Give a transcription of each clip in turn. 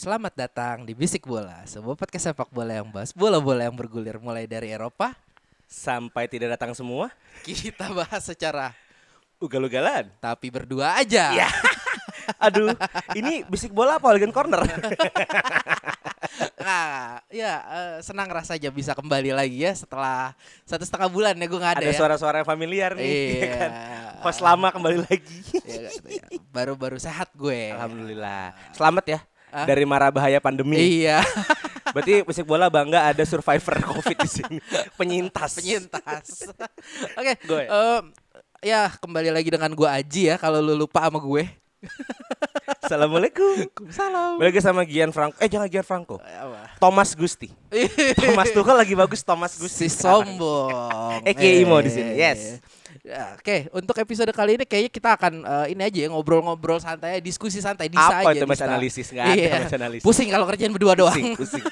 Selamat datang di Bisik Bola, sebuah podcast sepak bola yang bahas bola-bola yang bergulir mulai dari Eropa. Sampai tidak datang semua Kita bahas secara Ugal-ugalan tapi berdua aja. Ya Aduh Ini bisik bola apa Hooligan Corner Nah, ya eh, senang rasanya bisa kembali lagi ya setelah satu setengah bulan ya gue nggak ada, Ada ya. suara-suara yang familiar nih ya Iya. kan? Host lama kembali lagi Ya, ya. Baru-baru sehat gue. Alhamdulillah Selamat ya Dari mara bahaya pandemi Iya, Berarti bisik bola bangga ada survivor covid di sini Penyintas penyintas. Oke, Gue. em, ya kembali lagi dengan gue Aji ya kalau lu lupa sama gue. Assalamualaikum Salam. Balik lagi sama Gian Franco Eh jangan Gian Franco Apa? Thomas Gusti Thomas Tuchel lagi bagus Thomas Si Gusti sombong. Aka Imo di sini, yes. Ya, Oke, untuk episode kali ini kayaknya kita akan eh, ini aja ya ngobrol-ngobrol santai, diskusi santai, bisa Apa aja. itu mas Dista. analisis? Nggak ada Iya. analisis. Pusing kalau kerjaan berdua doang. Pusing, pusing.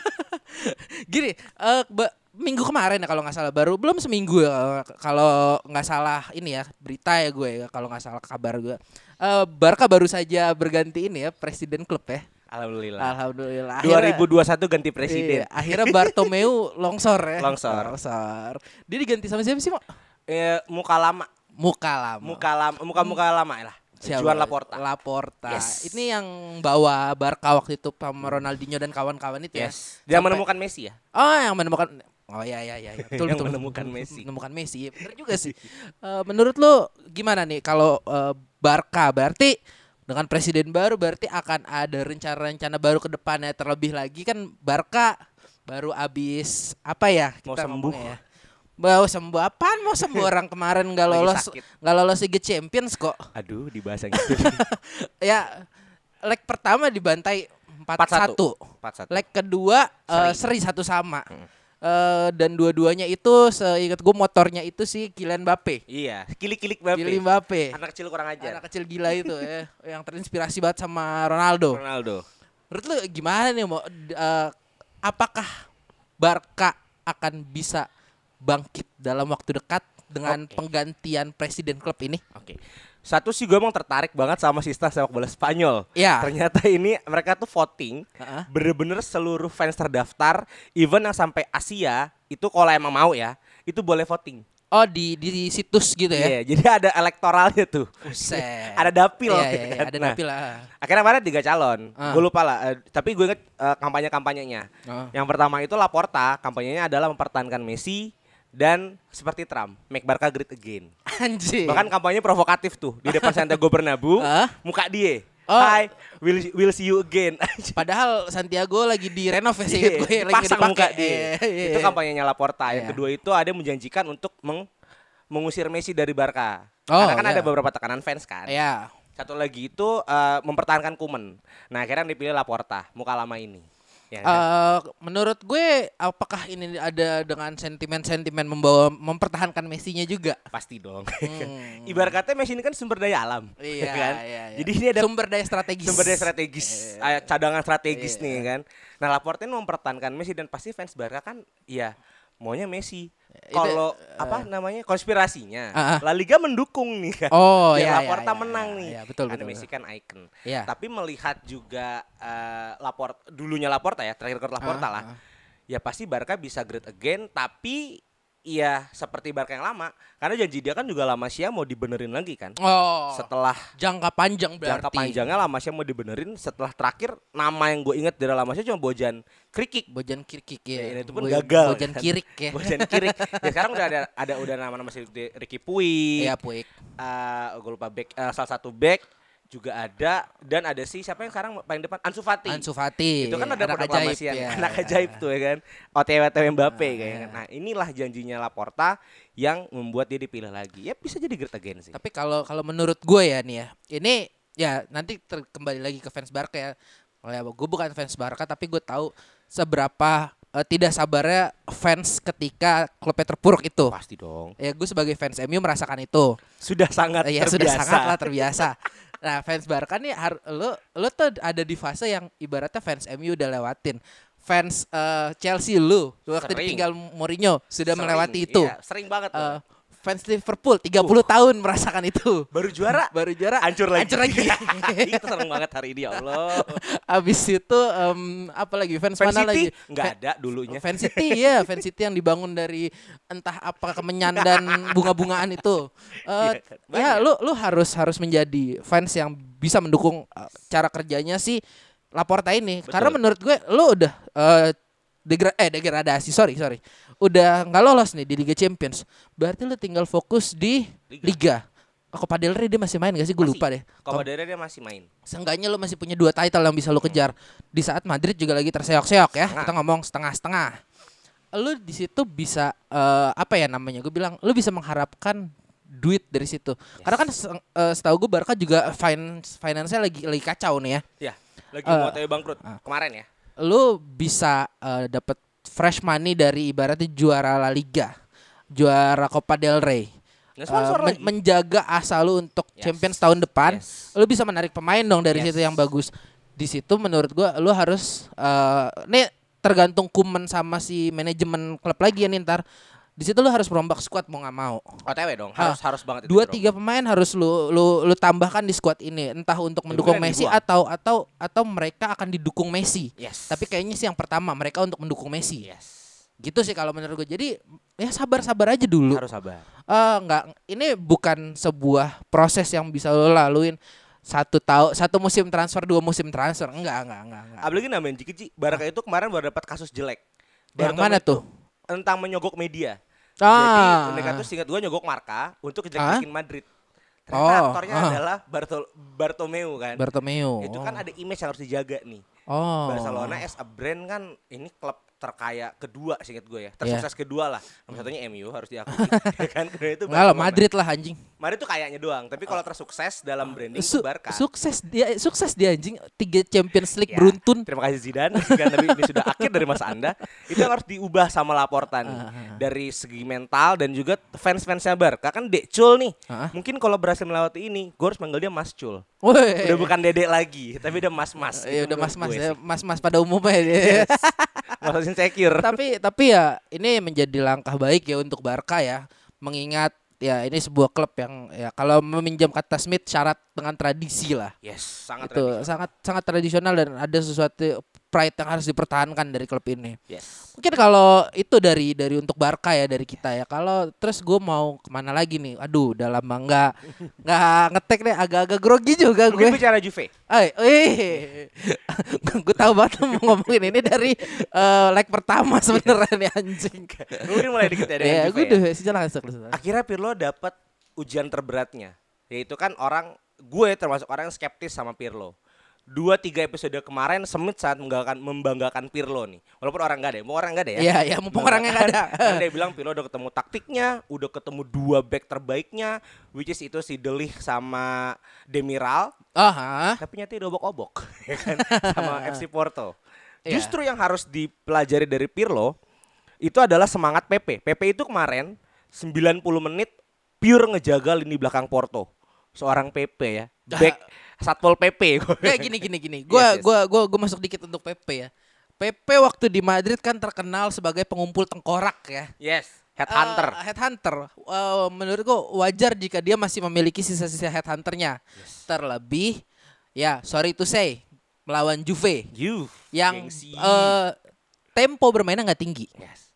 Gini, eh, ba- minggu kemarin ya kalau nggak salah baru belum seminggu ya kalau nggak salah ini ya berita ya gue ya kalau nggak salah kabar gue. Eh, Barca baru saja berganti ini ya presiden klub ya. Alhamdulillah Alhamdulillah. Akhirnya- 2021 ganti presiden Iya, akhirnya Bartomeu longsor ya. Longsor. Longsor. Dia diganti sama siapa sih, Mo? Eh, muka lama Muka lama. muka lama muka muka lama lah Siapa? Juan Laporta Laporta. Yes. Ini yang bawa Barca waktu itu sama Ronaldinho dan kawan-kawan itu yes ya. dia Sampai- menemukan Messi ya Oh, yang menemukan Oh ya ya ya, ya. betul Yang betul. menemukan Messi. Menemukan Messi. Ya, bener juga sih. Eh, menurut lu gimana nih kalau eh, Barca berarti dengan presiden baru berarti akan ada rencana-rencana baru ke depannya terlebih lagi kan Barca baru abis apa ya Mau kita sembuh. ngomongnya ya. Mau sembuh apaan mau sembuh orang kemarin nggak lolos nggak lolos Liga Champions kok. aduh dibahas yang gitu ya leg pertama dibantai 4-1. 4-1 Leg kedua eh, seri. satu sama. Eh, dan dua-duanya itu seingat gue motornya itu si Kylian Mbappe. iya kilik-kilik Mbappe Kylian Mbappe. anak kecil kurang ajar Anak kecil gila itu ya, yang terinspirasi banget sama Ronaldo. Ronaldo Menurut lu gimana nih mau eh, apakah Barca akan bisa bangkit dalam waktu dekat dengan Oke. penggantian presiden klub ini? oke satu sih gue emang tertarik banget sama sistem sepak bola Spanyol Ya. ternyata ini mereka tuh voting Heeh. bener-bener seluruh fans terdaftar even yang sampai Asia itu kalau emang mau ya itu boleh voting Oh di di situs gitu ya? Iya, jadi ada elektoralnya tuh. Buset. ada dapil. Iya, ya iya, iya, kan? ada Nah, dapil lah. Akhirnya kemarin tiga calon. Ah. Gue lupa lah. eh, tapi gue inget eh, kampanye-kampanyenya. Ah. Yang pertama itu Laporta. Kampanyenya adalah mempertahankan Messi dan seperti Trump, make Barca great again. Anjir. Bahkan kampanye provokatif tuh di depan Santiago Bernabeu. Ah. muka dia. Oh. Hi, we'll, we'll see you again. Padahal Santiago lagi direnov ya sih Iya, gue lagi dipasang dipakai. muka dia. Iya, iya, Itu kampanyenya Laporta. Yang Iya. kedua itu ada menjanjikan untuk meng- mengusir Messi dari Barca. Oh, Karena kan iya. ada beberapa tekanan fans kan. Iya. Satu lagi itu eh, mempertahankan Kuman. Nah, akhirnya dipilih Laporta, muka lama ini. Ya? Eh, menurut gue apakah ini ada dengan sentimen-sentimen membawa mempertahankan Messi-nya juga? pasti dong. Hmm. Ibarat katanya Messi ini kan sumber daya alam, Iya, ya kan? iya, iya. Jadi ini ada sumber daya strategis. sumber daya strategis, eh, cadangan strategis Iya. nih kan. Nah, Laporta ini mempertahankan Messi dan pasti fans Barca kan ya maunya Messi. Kalau eh, apa namanya konspirasinya, Ah, ah. La Liga mendukung nih kan. Oh, iya, Laporta iya, menang iya, nih. iya, betul, Karena betul, Messi kan icon. Iya. Tapi melihat juga eh, Laporta dulunya Laporta ya, terakhir ke Laporta Ah, lah. ah. Ya pasti Barca bisa great again, tapi ya seperti Barca yang lama. Karena janji dia kan juga La Masia mau dibenerin lagi kan. Oh. Setelah jangka panjang berarti. jangka panjangnya La Masia mau dibenerin, setelah terakhir nama yang gue inget dari La Masia cuma Bojan Krikik. Bojan Kirkik ya. Ya, ini itu pun Bo- gagal, Bojan kan. Kirik ya. Bojan Kirik. ya sekarang udah ada ada udah nama-nama seperti Ricky Puig. Iya, Puik. eh gue lupa back eh, salah satu back juga ada dan ada sih siapa yang sekarang paling depan Ansu Fati. Ansu Fati. itu kan ada anak proklamasian ya. anak ajaib tuh ya kan OTW OTW Mbappe Ah, kayaknya nah inilah janjinya Laporta yang membuat dia dipilih lagi ya bisa jadi great again sih Tapi kalau kalau menurut gue ya nih ya, ini ya nanti ter- kembali lagi ke fans Barca ya. Oh ya, gue bukan fans Barca tapi gue tahu seberapa eh, tidak sabarnya fans ketika klubnya terpuruk itu. Pasti dong. Ya gue sebagai fans MU merasakan itu. Sudah sangat ya terbiasa. sudah sangatlah terbiasa. Nah fans Barca nih lo lo tuh ada di fase yang ibaratnya fans MU udah lewatin. Fans eh, Chelsea lu waktu Sering. ditinggal Mourinho sudah Sering, melewati itu. iya, sering banget. tuh. Fans Liverpool 30 tahun merasakan itu. Baru juara Baru juara hancur lagi. Hancur lagi. Itu seneng banget hari ini ya Allah. Abis itu em, apa lagi fans, Fan mana City lagi? nggak Fa- ada dulunya. Fan City ya, Fan City yang dibangun dari entah apa kemenyan dan bunga-bungaan itu. Eh, Iya, ya, lu lu harus harus menjadi fans yang bisa mendukung eh, cara kerjanya si Laporta ini. Betul. Karena menurut gue lu udah eh, degra eh degradasi, sorry sorry. Udah nggak lolos nih di Liga Champions. Berarti lu tinggal fokus di Liga. Liga. Copa del Rey dia masih main gak sih? Gue lupa deh. Copa del Rey dia masih main. Seenggaknya lu masih punya dua title yang bisa lu kejar. Di saat Madrid juga lagi terseok-seok ya. Setengah. Kita ngomong setengah-setengah. Lu di situ bisa eh, apa ya namanya? Gue bilang lu bisa mengharapkan duit dari situ. Karena kan se- eh, setahu gue Barca juga finance finance lagi lagi kacau nih ya. Ya, lagi Eh, mau bangkrut ah. kemarin ya. Lu bisa eh, dapat fresh money dari ibaratnya juara La Liga, juara Copa del Rey. Sponsor men- lagi. menjaga asa lu untuk Yes. Champions tahun depan Yes. lu bisa menarik pemain dong dari Yes. situ yang bagus. Di situ menurut gua lu harus eh nih tergantung kumen sama si manajemen klub lagi ya nih ntar. Di situ lu harus merombak squad mau nggak mau. OTW dong, harus harus banget itu, Dua tiga pemain harus lu lu lu tambahkan di squad ini entah untuk mendukung Messi dibuang. atau atau atau mereka akan didukung Messi. Yes. Tapi kayaknya sih yang pertama mereka untuk mendukung Messi. yes. Gitu sih kalau menurut gue. Jadi ya sabar-sabar aja dulu. Harus sabar. Eh enggak, ini bukan sebuah proses yang bisa lo laluin satu tahun, satu musim transfer, dua musim transfer. Enggak, enggak, enggak, enggak. Apalagi namanya Jiki Barca itu kemarin baru dapat kasus jelek. Yang Bartomeu mana tuh? Tentang menyogok media. Ah. Jadi mereka tuh singkat gua nyogok Marka untuk kejelek-jelekin Madrid. Ternyata Oh, aktornya ah. adalah Bartol Bartomeu kan. Bartomeu. itu kan ada image yang harus dijaga nih. Oh. Barcelona as a brand kan ini klub terkaya kedua singkat gue ya tersukses kedua lah nomor satunya MU harus diakui ya kan kedua itu lah, Barcelona. Madrid lah anjing. Madrid tuh kayaknya doang tapi kalau tersukses dalam branding Su- Barca sukses dia, sukses dia anjing. Tiga Champions League Ya, beruntun. Terima kasih Zidane. Sekian tapi ini sudah akhir dari masa Anda. Itu yang harus diubah sama Laporta nih. Ah, Dari segi mental dan juga fans-fansnya Barca kan Decul nih. Ah. Mungkin kalau berhasil melewati ini, gue harus manggil dia Mas Cul. Udah bukan Dedek lagi, tapi udah Mas-mas. Ya Itu udah menurut mas-mas gue ya, mas-mas pada umumnya ya. Yes. Mas insecure. tapi tapi ya ini menjadi langkah baik ya untuk Barca ya mengingat ya ini sebuah klub yang ya kalau meminjam kata Smith syarat dengan tradisi lah Yes, sangat itu tradisional. sangat sangat tradisional dan ada sesuatu pride yang harus dipertahankan dari klub ini Yes. mungkin kalau itu dari dari untuk Barca ya dari kita ya kalau terus gue mau ke mana lagi nih aduh udah lama nggak nggak ngetek nih agak-agak grogi juga Mungkin gue bicara Juve. Ay, eh, gue tahu banget mau ngomongin ini dari eh, leg pertama sebenarnya nih anjing. Mungkin mulai dikit ya Ya, Juve. gue ya. udah silakan silakan. Akhirnya Pirlo dapat ujian terberatnya. Yaitu kan orang gue termasuk orang yang skeptis sama Pirlo. Dua tiga episode kemarin Semit saat membanggakan, membanggakan Pirlo nih. Walaupun orang nggak ada, mau orang nggak ada ya. Iya, ya, mumpung orangnya nggak ada. Dia bilang Pirlo udah ketemu taktiknya, udah ketemu dua back terbaiknya, which is itu si Delich sama Demiral, hah? tapi nyatanya udah obok-obok ya kan sama FC Porto. Iya. Justru yang harus dipelajari dari Pirlo itu adalah semangat Pepe. Pepe itu kemarin 90 menit pure ngejaga lini belakang Porto. Seorang Pepe ya. Back Satpol PP. Kayak gini gini gini. Gue Yes, yes. gua gua gua masuk dikit untuk Pepe ya. Pepe waktu di Madrid kan terkenal sebagai pengumpul tengkorak ya. Yes, headhunter. Eh, headhunter. Eh, menurut gua wajar jika dia masih memiliki sisa-sisa headhunternya. Terlebih ya sorry to say melawan Juve you yang gengsi. eh, tempo bermainnya nggak tinggi. Yes.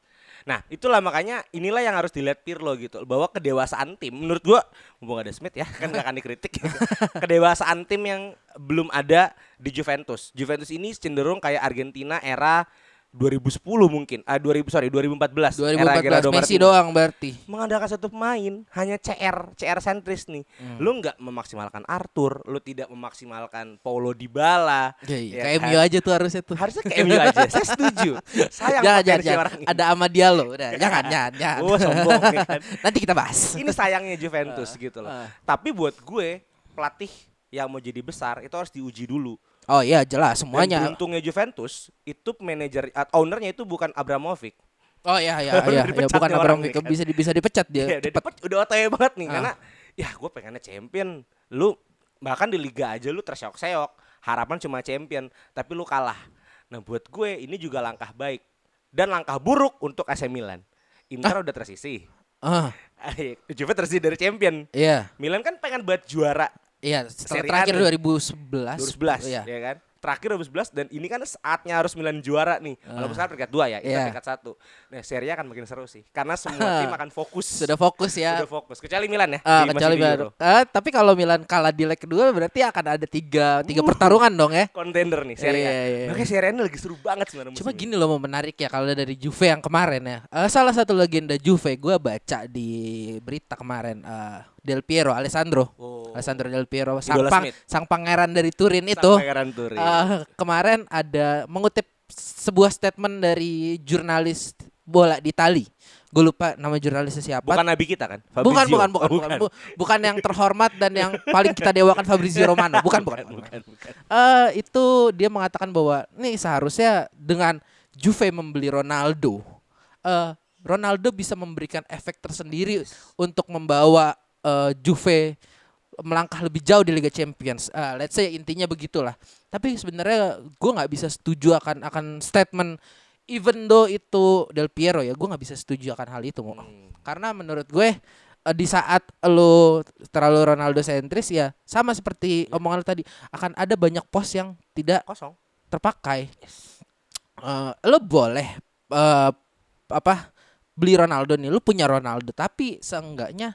Nah, itulah makanya inilah yang harus dilihat Pirlo gitu, bahwa kedewasaan tim menurut gua mumpung ada Smith ya, kan nggak akan dikritik. kedewasaan tim yang belum ada di Juventus. Juventus ini cenderung kayak Argentina era 2010 mungkin. Ah 2000 sorry 2014. era 2014 Gerardo Messi Martino. doang berarti. Mengandalkan satu pemain hanya CR, CR sentris nih. Hmm. Lu nggak memaksimalkan Arthur, lu tidak memaksimalkan Paulo Dybala. Ya, ya kayak kan? MU aja tuh harusnya tuh. Harusnya ke MU aja. Saya setuju. Sayang jangan, jangan, jangan. orang ini. Ada Amadia lo, udah. Jangan, jangan, jangan. Oh, sombong kan. Nanti kita bahas. Ini sayangnya Juventus gitu loh. ah. Tapi buat gue pelatih yang mau jadi besar itu harus diuji dulu. Oh iya jelas Dan semuanya. beruntungnya Juventus itu manajer ownernya itu bukan Abramovich. Oh iya iya iya, ya, dipecat bukan Abramovich kan. bisa bisa dipecat dia. Iya, udah, cepat. dapet- udah otw banget nih Ah. karena ya gue pengennya champion. Lu bahkan di liga aja lu terseok-seok. Harapan cuma champion, tapi lu kalah. Nah, buat gue ini juga langkah baik dan langkah buruk untuk AC Milan. Inter udah tersisih. Ah, Juve tersisih dari champion. iya. Milan kan pengen buat juara Iya, setelah Serie terakhir nih. 2011. 2011 Iya. ya kan? Terakhir 2011 dan ini kan saatnya harus Milan juara nih. Walaupun sekarang peringkat 2 ya, itu Iya. peringkat 1. Nah, Serie A akan makin seru sih karena semua tim akan fokus. Sudah fokus ya. Sudah fokus. Kecuali Milan ya. Ah, di- masih kecuali Milan. Ah, tapi kalau Milan kalah di leg kedua berarti akan ada tiga tiga pertarungan dong ya. Kontender nih Serie A. Iya, iya, iya. Makanya Serie A ini lagi seru banget sebenarnya Cuma gini loh mau menarik ya kalau dari Juve yang kemarin ya. Eh, salah satu legenda Juve gue baca di berita kemarin eh, Del Piero Alessandro. Oh. Alessandro Del Piero sang, Idola pang- Smith. sang pangeran dari Turin ini. itu. Pangeran Turin. eh, kemarin ada mengutip sebuah statement dari jurnalis bola di Itali. Gue lupa nama jurnalisnya siapa. bukan nabi kita kan? Bukan, Fabrizio. bukan, bukan, Oh, bukan, Bu- bukan yang terhormat dan yang paling kita dewakan Fabrizio Romano, bukan, bukan. bukan. bukan, bukan. Eh, itu dia mengatakan bahwa nih seharusnya dengan Juve membeli Ronaldo, eh Ronaldo bisa memberikan efek tersendiri untuk membawa eh, Juve melangkah lebih jauh di Liga Champions. Eh, let's say intinya begitulah. Tapi sebenarnya gue nggak bisa setuju akan akan statement even though itu Del Piero ya, gue nggak bisa setuju akan hal itu. Hmm. Karena menurut gue eh, di saat lo terlalu Ronaldo sentris ya sama seperti omongan lo tadi akan ada banyak pos yang tidak Kosong. terpakai. Eh, lo boleh eh, apa beli Ronaldo nih, lo punya Ronaldo tapi seenggaknya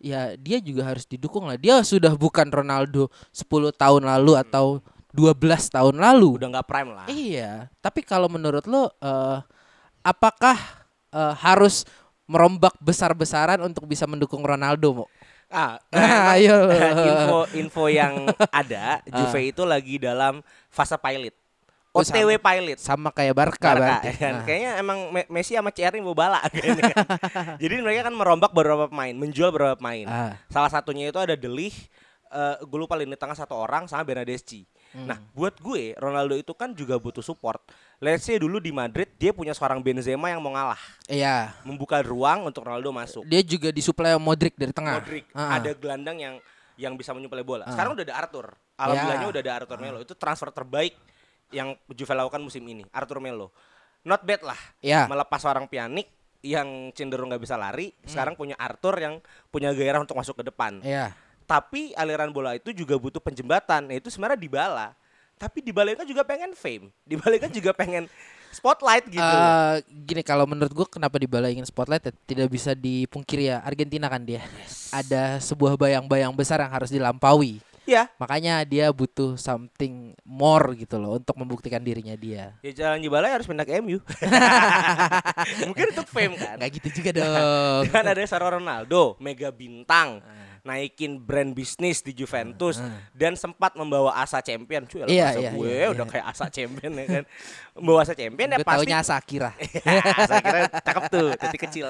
ya dia juga harus didukung lah. Dia sudah bukan Ronaldo 10 tahun lalu atau 12 tahun lalu. Udah nggak prime lah. Iya, tapi kalau menurut lo eh, apakah eh, harus merombak besar-besaran untuk bisa mendukung Ronaldo, Mo? Ah, Ah, emang ayo. info info yang ada Juve itu lagi dalam fase pilot. Oh, OTW pilot. Sama kayak Barca, Barca, berarti. ya kan? Nah. Kayaknya emang Me- Messi sama CR ini mau bala kayaknya. Jadi mereka kan merombak beberapa pemain, menjual beberapa pemain. Ah. Salah satunya itu ada Delih, eh gue lupa lini tengah satu orang sama Bernadeschi. Hmm. Nah, buat gue Ronaldo itu kan juga butuh support. Let's say dulu di Madrid dia punya seorang Benzema yang mau ngalah, Iya, membuka ruang untuk Ronaldo masuk. dia juga disuplai sama Modric dari tengah. Modric, Ah. ada gelandang yang yang bisa menyuplai bola. Ah. Sekarang udah ada Arthur. Alhamdulillahnya Ya. udah ada Arthur Melo. Itu transfer terbaik yang Juve lakukan musim ini. Arthur Melo. Not bad lah. Ya. Melepas seorang pianik yang cenderung nggak bisa lari, Hmm. sekarang punya Arthur yang punya gairah untuk masuk ke depan. Iya. Tapi aliran bola itu juga butuh penjembatan. Nah, itu sebenarnya Dybala. Tapi Dybala kan juga pengen fame. Dybala kan juga pengen spotlight gitu. Eh, gini kalau menurut gua kenapa Dybala ingin spotlight ya, tidak bisa dipungkiri ya Argentina kan dia. Ada sebuah bayang-bayang besar yang harus dilampaui. Ya, Makanya dia butuh something more gitu loh untuk membuktikan dirinya dia. ya jalan Dybala ya harus pindah ke MU. Mungkin untuk fame kan. Enggak gitu juga dong. kan ada seorang Ronaldo, mega bintang, Ah. Naikin brand bisnis di Juventus dan sempat membawa asa champion. Cuy, Iya, asa iya, gue iya, udah iya. kayak asa champion ya kan. Membawa asa champion ya Gue pasti. taunya Sakira. Saya kira cakep tuh, titik kecil.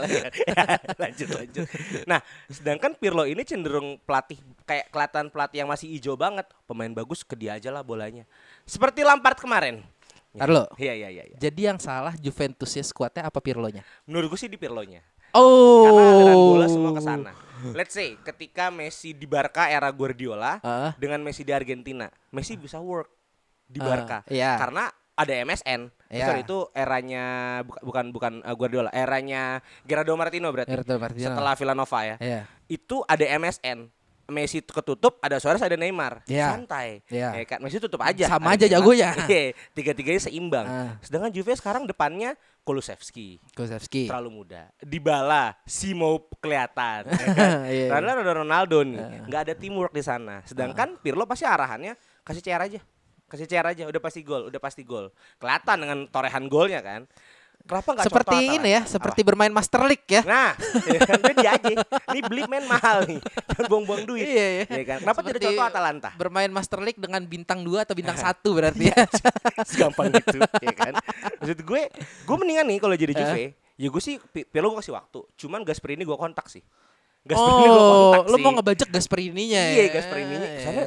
lanjut lanjut. Nah, sedangkan Pirlo ini cenderung pelatih kayak kelihatan pelatih yang masih hijau banget. Pemain bagus ke dia aja lah bolanya. Seperti Lampard kemarin. Ntar lo. Iya iya iya. iya. Jadi yang salah Juventusnya skuadnya apa Pirlonya? Menurut gue sih di Pirlonya. Oh. Karena aliran bola semua ke sana. Let's say ketika Messi di Barca era Guardiola Ah. dengan Messi di Argentina, Messi bisa work di Barca. iya. Karena ada MSN. Iya. Sorry, itu eranya buka- bukan bukan uh, Guardiola, eranya Gerardo Martino berarti. Gerardo Martino. Setelah Villanova ya. Iya. Itu ada MSN. Messi ketutup, ada Suarez, ada Neymar. Iya. Santai. Iya. Ya kan? Messi tutup aja. Sama aja Neymar. jagonya. Iya, tiga-tiganya seimbang. Ah. Sedangkan Juve sekarang depannya Kulusevski Kulusevski. terlalu muda. Dybala si mau kelihatan. ya kan? Iya. Karena ada Ronaldo nih, nggak ada teamwork di sana. Sedangkan Pirlo pasti arahannya kasih CR aja, kasih CR aja, udah pasti gol, udah pasti gol. Kelihatan dengan torehan golnya kan. Kenapa nggak Seperti contoh ini ya, seperti bermain Master League ya. Apa? Nah, ya kan dia aja. Ini beli main mahal nih, jangan buang-buang duit. Iya, iya. Ya kan? Kenapa tidak Seperti contoh Atalanta? Bermain Master League dengan bintang 2 atau bintang 1 berarti ya. Segampang gitu, ya kan? Maksud gue, gue mendingan nih kalau jadi Juve, ya gue sih Pirlo gue kasih waktu. Cuman Gasperini gue kontak sih. Gasperini gue oh, kontak lu sih. mau ngebajak Gasperininya ya. Iya Gasperini. Iya. Soalnya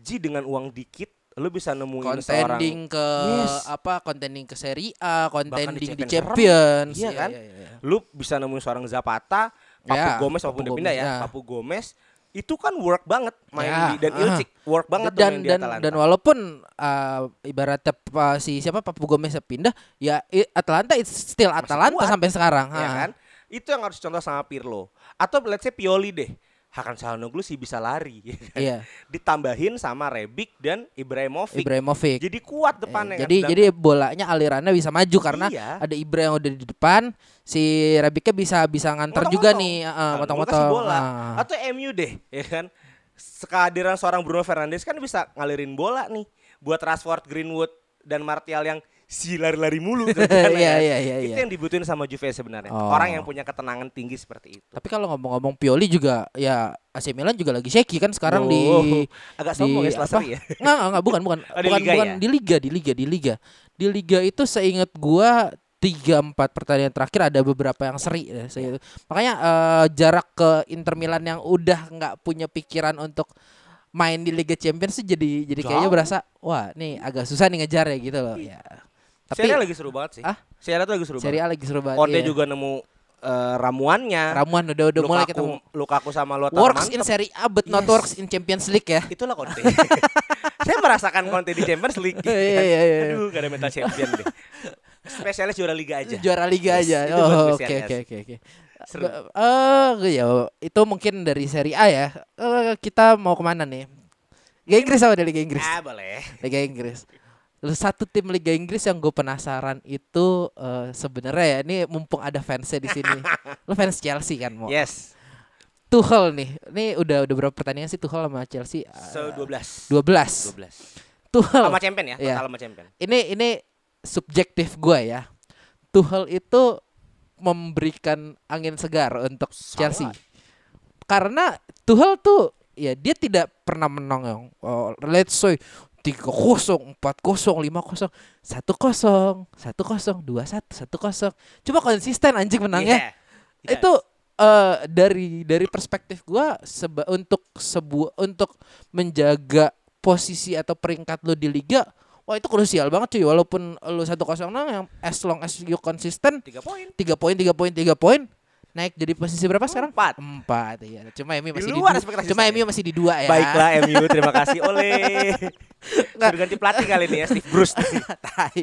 Ji dengan uang dikit lu bisa nemuin seorang contending ke Yes. apa contending ke Serie A, contending di Champions Champions, Iya kan? iya, iya. lu bisa nemuin seorang Zapata, Papu Ya, Gomez walaupun udah pindah ya, ya. Papu Gomez itu kan work banget main Ya, di dan ah. Ilcik work banget tuh dan di dan dan walaupun uh, ibaratnya pa- si siapa Papu Gomez pindah, ya Atalanta it's still Atalanta kuat. sampai sekarang. ya ha. kan? Itu yang harus contoh sama Pirlo. Atau let's say Pioli deh. Hakan Calhanoglu sih bisa lari. ya kan? Iya. Ditambahin sama Rebic dan Ibrahimovic. Ibrahimovic. Jadi kuat Eh, depannya kan. jadi Sedangkan- jadi bolanya alirannya bisa maju karena Iya. ada Ibra yang udah di depan, si Rebiknya bisa bisa nganter juga Motong-motong. nih, uh, Nah, motong-motong. bola. Ah. Atau MU deh, ya kan. Kehadiran seorang Bruno Fernandes kan bisa ngalirin bola nih buat Rashford, Greenwood dan Martial yang si lari-lari mulu Iya, kan. iya, iya, Itu iya. yang dibutuhin sama Juve sebenarnya. Oh. Orang yang punya ketenangan tinggi seperti itu. Tapi kalau ngomong-ngomong Pioli juga ya AC Milan juga lagi shaky kan sekarang di Oh, agak sombong ya setelah apa? seri ya. Nggak, nggak, nggak, bukan, bukan. Oh, di bukan, liga bukan ya? di liga, di liga, di liga. Di liga itu seingat gua tiga empat pertandingan terakhir ada beberapa yang seri ya, saya- Makanya eh, jarak ke Inter Milan yang udah nggak punya pikiran untuk main di Liga Champions tuh jadi jadi kayaknya berasa wah nih agak susah nih ngejar ya gitu loh ya. Tapi Serie A lagi seru banget sih. Ah? Serie A tuh lagi seru Serie banget. A lagi seru banget. Conte iya. juga nemu eh, ramuannya. ramuan udah udah mulai Lukaku, ketemu. Lukaku sama Lautaro Works in mantep. Serie A but not Yes. works in Champions League ya. Itulah Conte. Saya merasakan Conte di Champions League. gitu Iya, kan. iya, iya. Aduh, gak ada mental champion deh. Spesialis juara liga aja. Juara liga Yes, aja. Oh, oke oke oke oke. Seru. Eh, ya itu mungkin dari Serie A ya. Eh, kita mau ke mana nih? Liga Inggris apa dari Liga Inggris? Ah, boleh. Liga Inggris. Satu tim Liga Inggris yang gue penasaran itu eh, sebenarnya ya ini mumpung ada fansnya di sini. Lo fans Chelsea kan mau? Yes. Tuchel nih. Ini udah udah berapa pertandingan sih Tuchel sama Chelsea? So Eh, 12. 12. 12. Tuchel. Sama champion ya, total sama champion. ini ini subjektif gue ya. Tuchel itu memberikan angin segar untuk Chelsea. Karena Tuchel tuh ya dia tidak pernah menang yang oh, let's say 3-0, 4-0, 5-0, 1-0, 1-0, 2-1, 1-0. Coba konsisten anjing menangnya. Iya. Itu eh, dari dari perspektif gua seba, untuk sebuah untuk menjaga posisi atau peringkat lo di liga wah itu krusial banget cuy walaupun lo satu kosong yang as long as you konsisten 3 poin. tiga poin tiga poin tiga poin naik jadi posisi berapa sekarang Empat. empat iya cuma MU masih di, luar dua ekspektasi cuma saya. MU masih di dua ya Baiklah MU, terima kasih oleh. Nggak. Sudah ganti pelatih kali ini ya, Steve Bruce. Tai.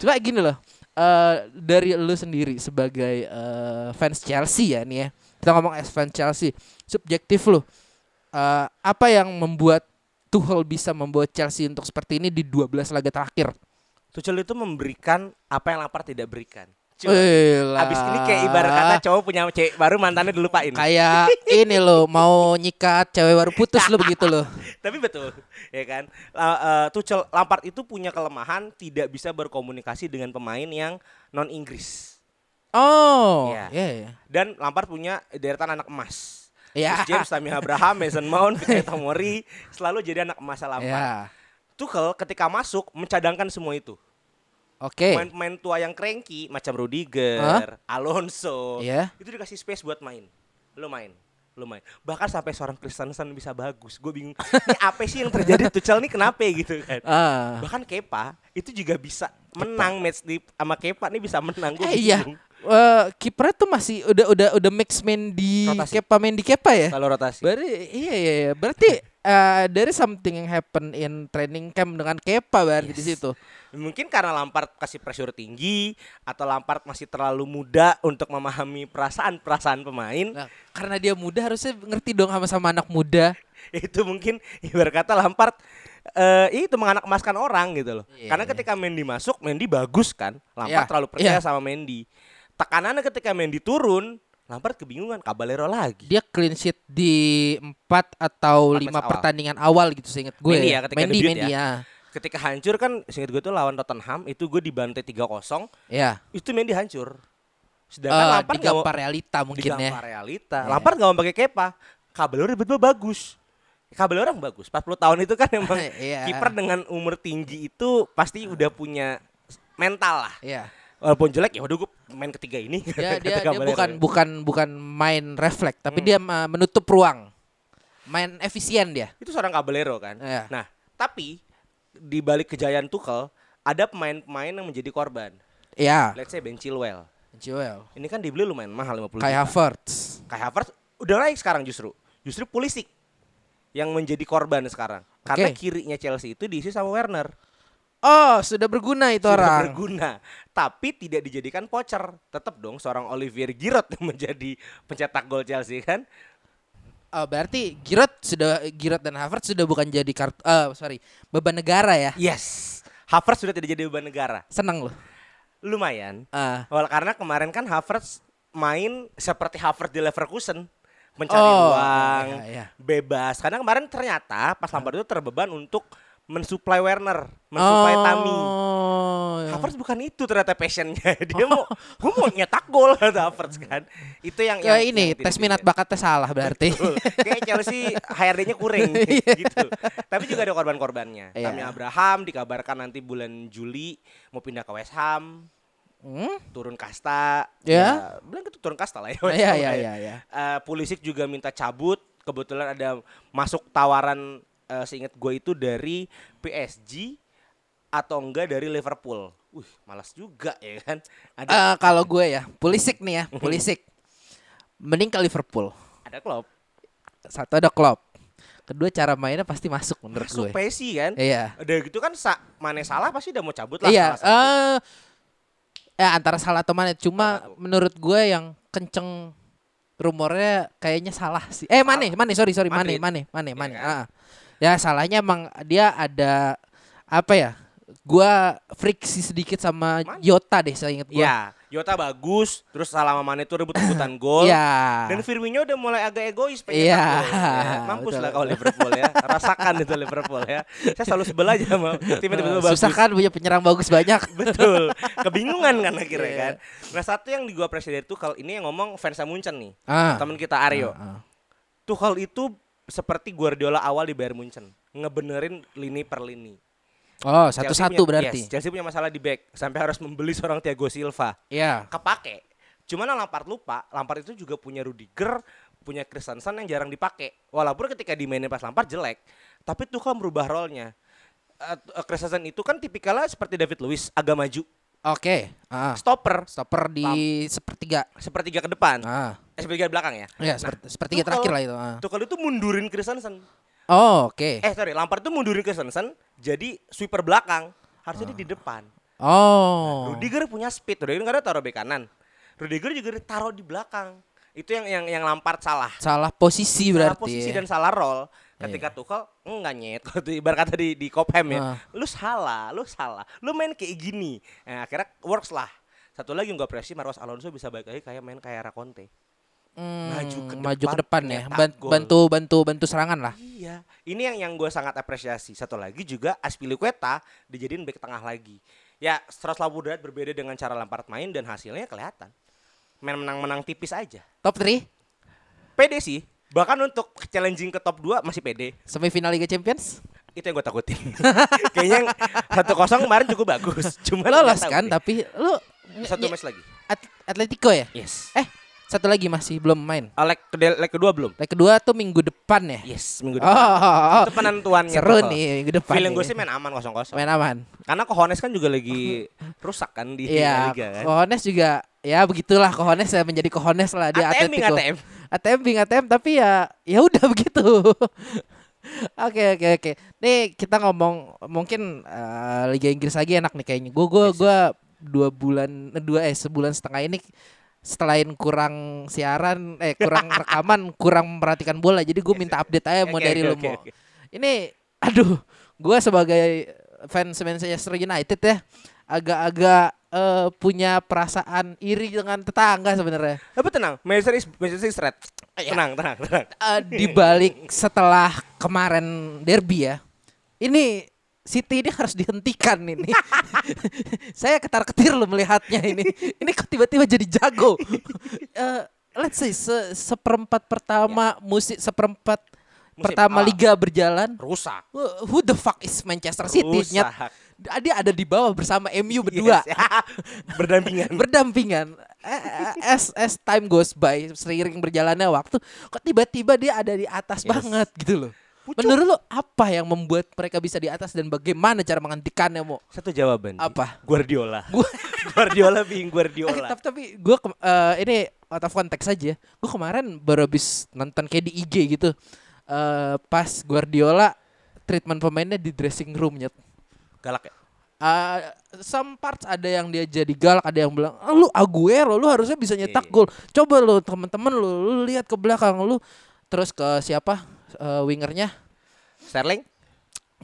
Cuma gini loh. eh dari lu sendiri sebagai eh, fans Chelsea ya nih ya. Kita ngomong as fans Chelsea, subjektif lu. eh, apa yang membuat Tuchel bisa membawa Chelsea untuk seperti ini di 12 laga terakhir? Tuchel itu memberikan apa yang Lampard tidak berikan. Elah. abis ini kayak ibarat kata cowok punya cewek baru mantannya dilupain. kayak ini loh mau nyikat cewek baru putus lo begitu loh. Tapi betul, ya kan. La- eh, Tuchel Lampard itu punya kelemahan tidak bisa berkomunikasi dengan pemain yang non Inggris. Oh, Iya. iya iya. Dan Lampard punya deretan anak emas. Ya. Terus James Tammy Abraham, Mason Mount, Fikayo Tomori selalu jadi anak emas Lampard. Ya. Tuchel ketika masuk mencadangkan semua itu. Oke. Pemain-pemain tua yang cranky macam Rudiger, Alonso, Iya. itu dikasih space buat main. Lo main, lo main. Bahkan sampai seorang Christensen bisa bagus. Gue bingung. Ini apa sih yang terjadi Tuchel nih kenapa gitu kan? Ah. Bahkan Kepa itu juga bisa menang match di sama Kepa nih bisa menang. Gue Eh, iya. Eh, kipernya tuh masih udah udah udah mix Mendy Rotasi. Kepa Mendy Kepa ya. Kalau rotasi. Berarti iya iya iya. Berarti eh dari something yang happen in training camp dengan Kepa berarti di Yes. situ. Mungkin karena Lampard kasih pressure tinggi atau Lampard masih terlalu muda untuk memahami perasaan-perasaan pemain. Nah, karena dia muda harusnya ngerti dong sama sama anak muda. itu mungkin ibarat kata Lampard eh itu menganak emaskan orang gitu loh. Iya, Karena iya. ketika Mendy masuk, Mendy bagus kan. Lampard Iya, terlalu percaya iya. sama Mendy. Tekanannya ketika Mendy turun, Lampard kebingungan, Caballero lagi. Dia clean sheet di empat atau Empat lima match awal. pertandingan awal gitu seingat gue. Mendy ya, ketika Mendy, debut Mendy ya. Ketika hancur kan, seingat gue tuh lawan Tottenham, itu gue dibantai 3-0, Ya. itu Mendy hancur. Eh, Sedangkan Lampard nggak mau realita mungkin ya. realita. Iya. Lampard nggak mau pakai Kepa. Caballero tiba-tiba bagus. Caballero orang bagus. 40 tahun itu kan emang Iya. kiper dengan umur tinggi itu pasti udah punya mental lah. Iya. Walaupun jelek ya waduh gue main ketiga ini. Dia dia, dia bukan bukan bukan main refleks, tapi Hmm. dia uh, menutup ruang. Main efisien dia. itu seorang Caballero kan. Iya. Nah, Tapi di balik kejayaan Tuchel ada pemain-pemain yang menjadi korban. Ya. Let's say Ben Chilwell. Joel. Ini kan dibeli lumayan mahal 50 Kai juta. Havertz. Kai Havertz udah naik sekarang justru. Justru Pulisic yang menjadi korban sekarang. Karena kirinya Chelsea itu diisi sama Werner. Oh, sudah berguna itu Sudah orang. berguna, tapi tidak dijadikan pocher. Tetap dong seorang Olivier Giroud yang menjadi pencetak gol Chelsea kan. Oh, berarti Giroud sudah Giroud dan Havertz sudah bukan jadi kartu eh sorry, beban negara ya. Yes. Havertz sudah tidak jadi beban negara. Seneng loh. Lumayan. Ah. Wal karena kemarin kan Havertz main seperti Havertz di Leverkusen. Mencari Oh, ruang, iya, iya. bebas. Karena kemarin ternyata pas Lampard itu terbeban untuk mensuplai Werner, mensuplai Tami. Oh. Havertz bukan itu ternyata passionnya. Dia mau, gue mau nyetak gol kata Havertz kan. Itu yang, Kayak yang ini yang tes minat bakatnya salah berarti. Betul. Kayak Chelsea HRD-nya kurang gitu. Tapi juga ada korban-korbannya. Iya. Tammy Abraham dikabarkan nanti bulan Juli mau pindah ke West Ham, Hmm? turun kasta. Ya. bilang gitu turun kasta lah ya. Iya iya Ham iya iya. iya. Eh, Pulisic juga minta cabut. Kebetulan ada masuk tawaran eh, seingat gue itu dari PSG atau enggak dari Liverpool. Wih, malas juga ya kan. Ada Eh, kalau gue ya, Pulisic nih ya, Pulisic. Mending ke Liverpool. ada klub. Satu ada Klopp. Kedua cara mainnya pasti masuk menurut Masuk gue. Messi kan. Iya. Udah gitu kan sa Mane salah pasti udah mau cabut lah Iya, eh ya antara salah atau mana cuma menurut gue yang kenceng rumornya kayaknya salah sih. Eh Mane, Mane sorry sorry Mane, Madrid. Mane, Mane, Iya Mane. kan? Ah. Ya salahnya emang dia ada apa ya? Gua friksi sedikit sama. Yota deh saya ingat gua. Iya, Yota bagus, terus salah Mane tuh rebut-rebutan gol. Iya. Dan Firmino udah mulai agak egois pengen Iya, gol, ya. Mampus betul. lah kalau Liverpool ya. Rasakan itu Liverpool ya. Saya selalu sebel aja sama tim tiba-tiba bagus. Susah kan punya penyerang bagus banyak. Betul. Kebingungan kan akhirnya Iya. kan. Nah, satu yang di gua presiden itu kalau ini yang ngomong fans Munchen nih. Ah. Temen kita Aryo. Ah, ah. Tuchel itu seperti Guardiola awal di Bayern Munchen, ngebenerin lini per lini. Oh, satu-satu berarti. yes, Chelsea punya masalah di back sampai harus membeli seorang Thiago Silva. Iya. Kepake. Cuman Lampard lupa, Lampard itu juga punya Rudiger, punya Christensen yang jarang dipakai. Walaupun ketika dimainin pas Lampard jelek, tapi Tuchel merubah role-nya. Eh, eh, Christensen itu kan tipikalnya seperti David Luiz, agak maju. Oke. Ah. Stopper, Stopper di sepertiga. sepertiga ke depan. Ah. Eh, sepertiga belakang ya. Ya, seperti, sepertiga Tuchel- terakhir lah itu. Ah. Tuchel itu mundurin Christensen. Oh, oke. Eh sorry, Lampard itu mundurin Christensen jadi sweeper belakang. Harusnya dia di depan. Oh. Rudiger punya speed. Rudiger nggak ada taruh bek kanan. Rudiger juga ditaruh di belakang. Itu yang yang yang Lampard salah. Salah posisi Salah berarti. posisi ya. dan salah role. Ketika Tuchel enggak nyet. Kalau ibarat kata di di ya. Ah. Lu salah, lu salah. Lu main kayak gini. Nah, akhirnya works lah. Satu lagi yang gue apresiasi Marcos Alonso bisa balik lagi kayak main kayak Raconte. Hmm, maju ke maju ke depan, depan ya. nyetak Ban- gol. bantu bantu bantu serangan lah. Iya, ini yang yang gue sangat apresiasi. Satu lagi juga Aspilicueta dijadiin back tengah lagi. Ya 180 derajat berbeda dengan cara Lampard main dan hasilnya kelihatan. Main menang-menang tipis aja. Top 3 Pede sih. Bahkan untuk challenging ke top 2 masih pede. semifinal Liga Champions. Itu yang gue takutin. Kayaknya satu kosong kemarin cukup bagus. Cuma Lolos kan, tapi lu satu ny- match lagi. At- Atletico ya? Yes. Eh, satu lagi masih belum main. Oh, leg, kedua, leg kedua belum? Leg kedua tuh minggu depan ya. Yes, minggu Oh, depan. oh, oh. Itu penentuannya. seru Tuchel. nih minggu depan. Feeling gue sih main aman kosong-kosong. main aman. Karena Kohones kan juga lagi rusak kan di Iya, Liga kan. Kohones juga ya begitulah Kohones ya menjadi Kohones lah di ATM, Atletico. ATM. ATM bing ATM tapi ya ya udah begitu. Oke oke oke. Nih kita ngomong mungkin eh, Liga Inggris lagi enak nih kayaknya. Gue gue gue dua bulan eh, dua eh sebulan setengah ini selain kurang siaran eh kurang rekaman kurang memperhatikan bola jadi gue minta update aja mau dari oke, lu mau. Ini aduh gue sebagai fans Manchester United ya agak-agak eh, punya perasaan iri dengan tetangga sebenarnya. Tapi tenang, Manchester is Manchester is red. Tenang, tenang, tenang. Eh, di balik setelah kemarin derby ya. Ini City ini harus dihentikan ini. Saya ketar-ketir loh melihatnya ini. Ini kok tiba-tiba jadi jago. Eh, let's say se seperempat pertama musim seperempat Musim pertama A. liga berjalan. Rusak. Wh- Who the fuck is Manchester City? Rusak. Nyet- dia ada di bawah bersama MU berdua. Yes. Berdampingan. berdampingan Eh, eh, as as time goes by seiring berjalannya waktu kok tiba-tiba dia ada di atas Yes. banget gitu loh Menurut lu apa yang membuat mereka bisa di atas dan bagaimana cara menghentikannya, Mo? Satu jawaban. Apa? Guardiola. Gua- Guardiola being Eh, Guardiola. tapi tapi gue ini out of context aja. Gue kemarin baru habis nonton kayak di IG gitu. Eh pas Guardiola treatment pemainnya di dressing roomnya. Galak ya. Uh, some parts ada yang dia jadi galak, ada yang bilang, "Ah, "Lu Aguero, lu harusnya bisa nyetak Iya. gol." Coba lu teman-teman lu, lu lihat ke belakang lu terus ke siapa? Eh, wingernya Sterling?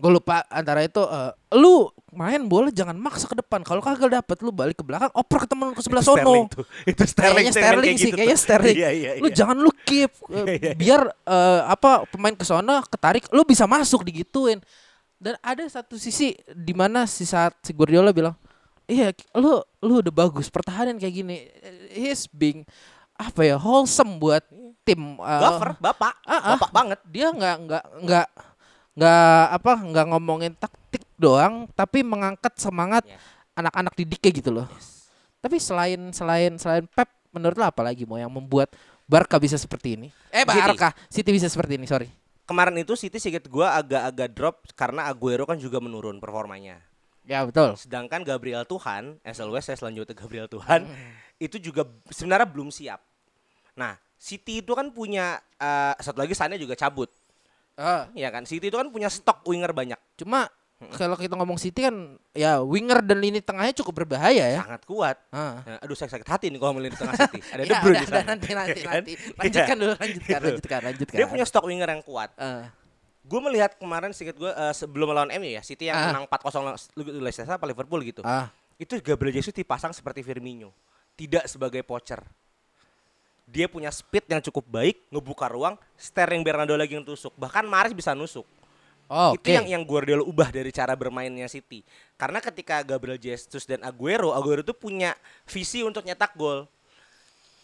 gue lupa antara itu eh, lu main bola jangan maksa ke depan kalau kagak dapet lu balik ke belakang oper ke temen ke sebelah Itu sono Sterling tuh. Itu Sterling, kayaknya Sterling Sterling kayak sih gitu kayaknya. Sterling Iya, iya, lu iya. jangan lu keep Iya, iya. biar eh, apa pemain ke sono ketarik lu bisa masuk digituin dan ada satu sisi di mana si saat si Guardiola bilang iya lu lu udah bagus pertahanan kayak gini he's being apa ya wholesome buat tim eh, Gaffer, bapak. Ah, ah. Bapak banget. dia nggak nggak nggak nggak apa nggak ngomongin taktik doang tapi mengangkat semangat Yes. anak-anak didiknya gitu loh tapi selain selain selain Pep menurut lo apa lagi mau yang membuat Barca bisa seperti ini eh. Barca City bisa seperti ini sorry Kemarin itu City sedikit gua agak-agak drop karena Aguero kan juga menurun performanya. ya betul Sedangkan Gabriel Tuhan, as always saya selanjutnya Gabriel Tuhan, itu juga sebenarnya belum siap. Nah, City itu kan punya eh, satu lagi Sane juga cabut, Ah, ya kan? City itu kan punya stok winger banyak, cuma kalau kita ngomong City kan ya winger dan lini tengahnya cukup berbahaya ya sangat kuat. Ah. Nah, aduh saya sakit hati nih kalau melihat di tengah City. Ada De Ya, Bruyne udah, di sana. nanti nanti Ya kan? nanti lanjutkan Iya. dulu lanjutkan Gitu. lanjutkan lanjutkan Dia punya stok winger yang kuat. Ah. Gue melihat kemarin sedikit gue eh, sebelum melawan MU ya, City yang Ah. menang 4-0 lawan Leicester apa Liverpool gitu. ah Itu Gabriel Jesus dipasang seperti Firmino, tidak sebagai poacher. Dia punya speed yang cukup baik, ngebuka ruang, Sterling Bernardo lagi yang tusuk. Bahkan Mahrez bisa nusuk. Oh, Itu oke. yang yang Guardiola ubah dari cara bermainnya City. Karena ketika Gabriel Jesus dan Aguero, Aguero itu punya visi untuk nyetak gol.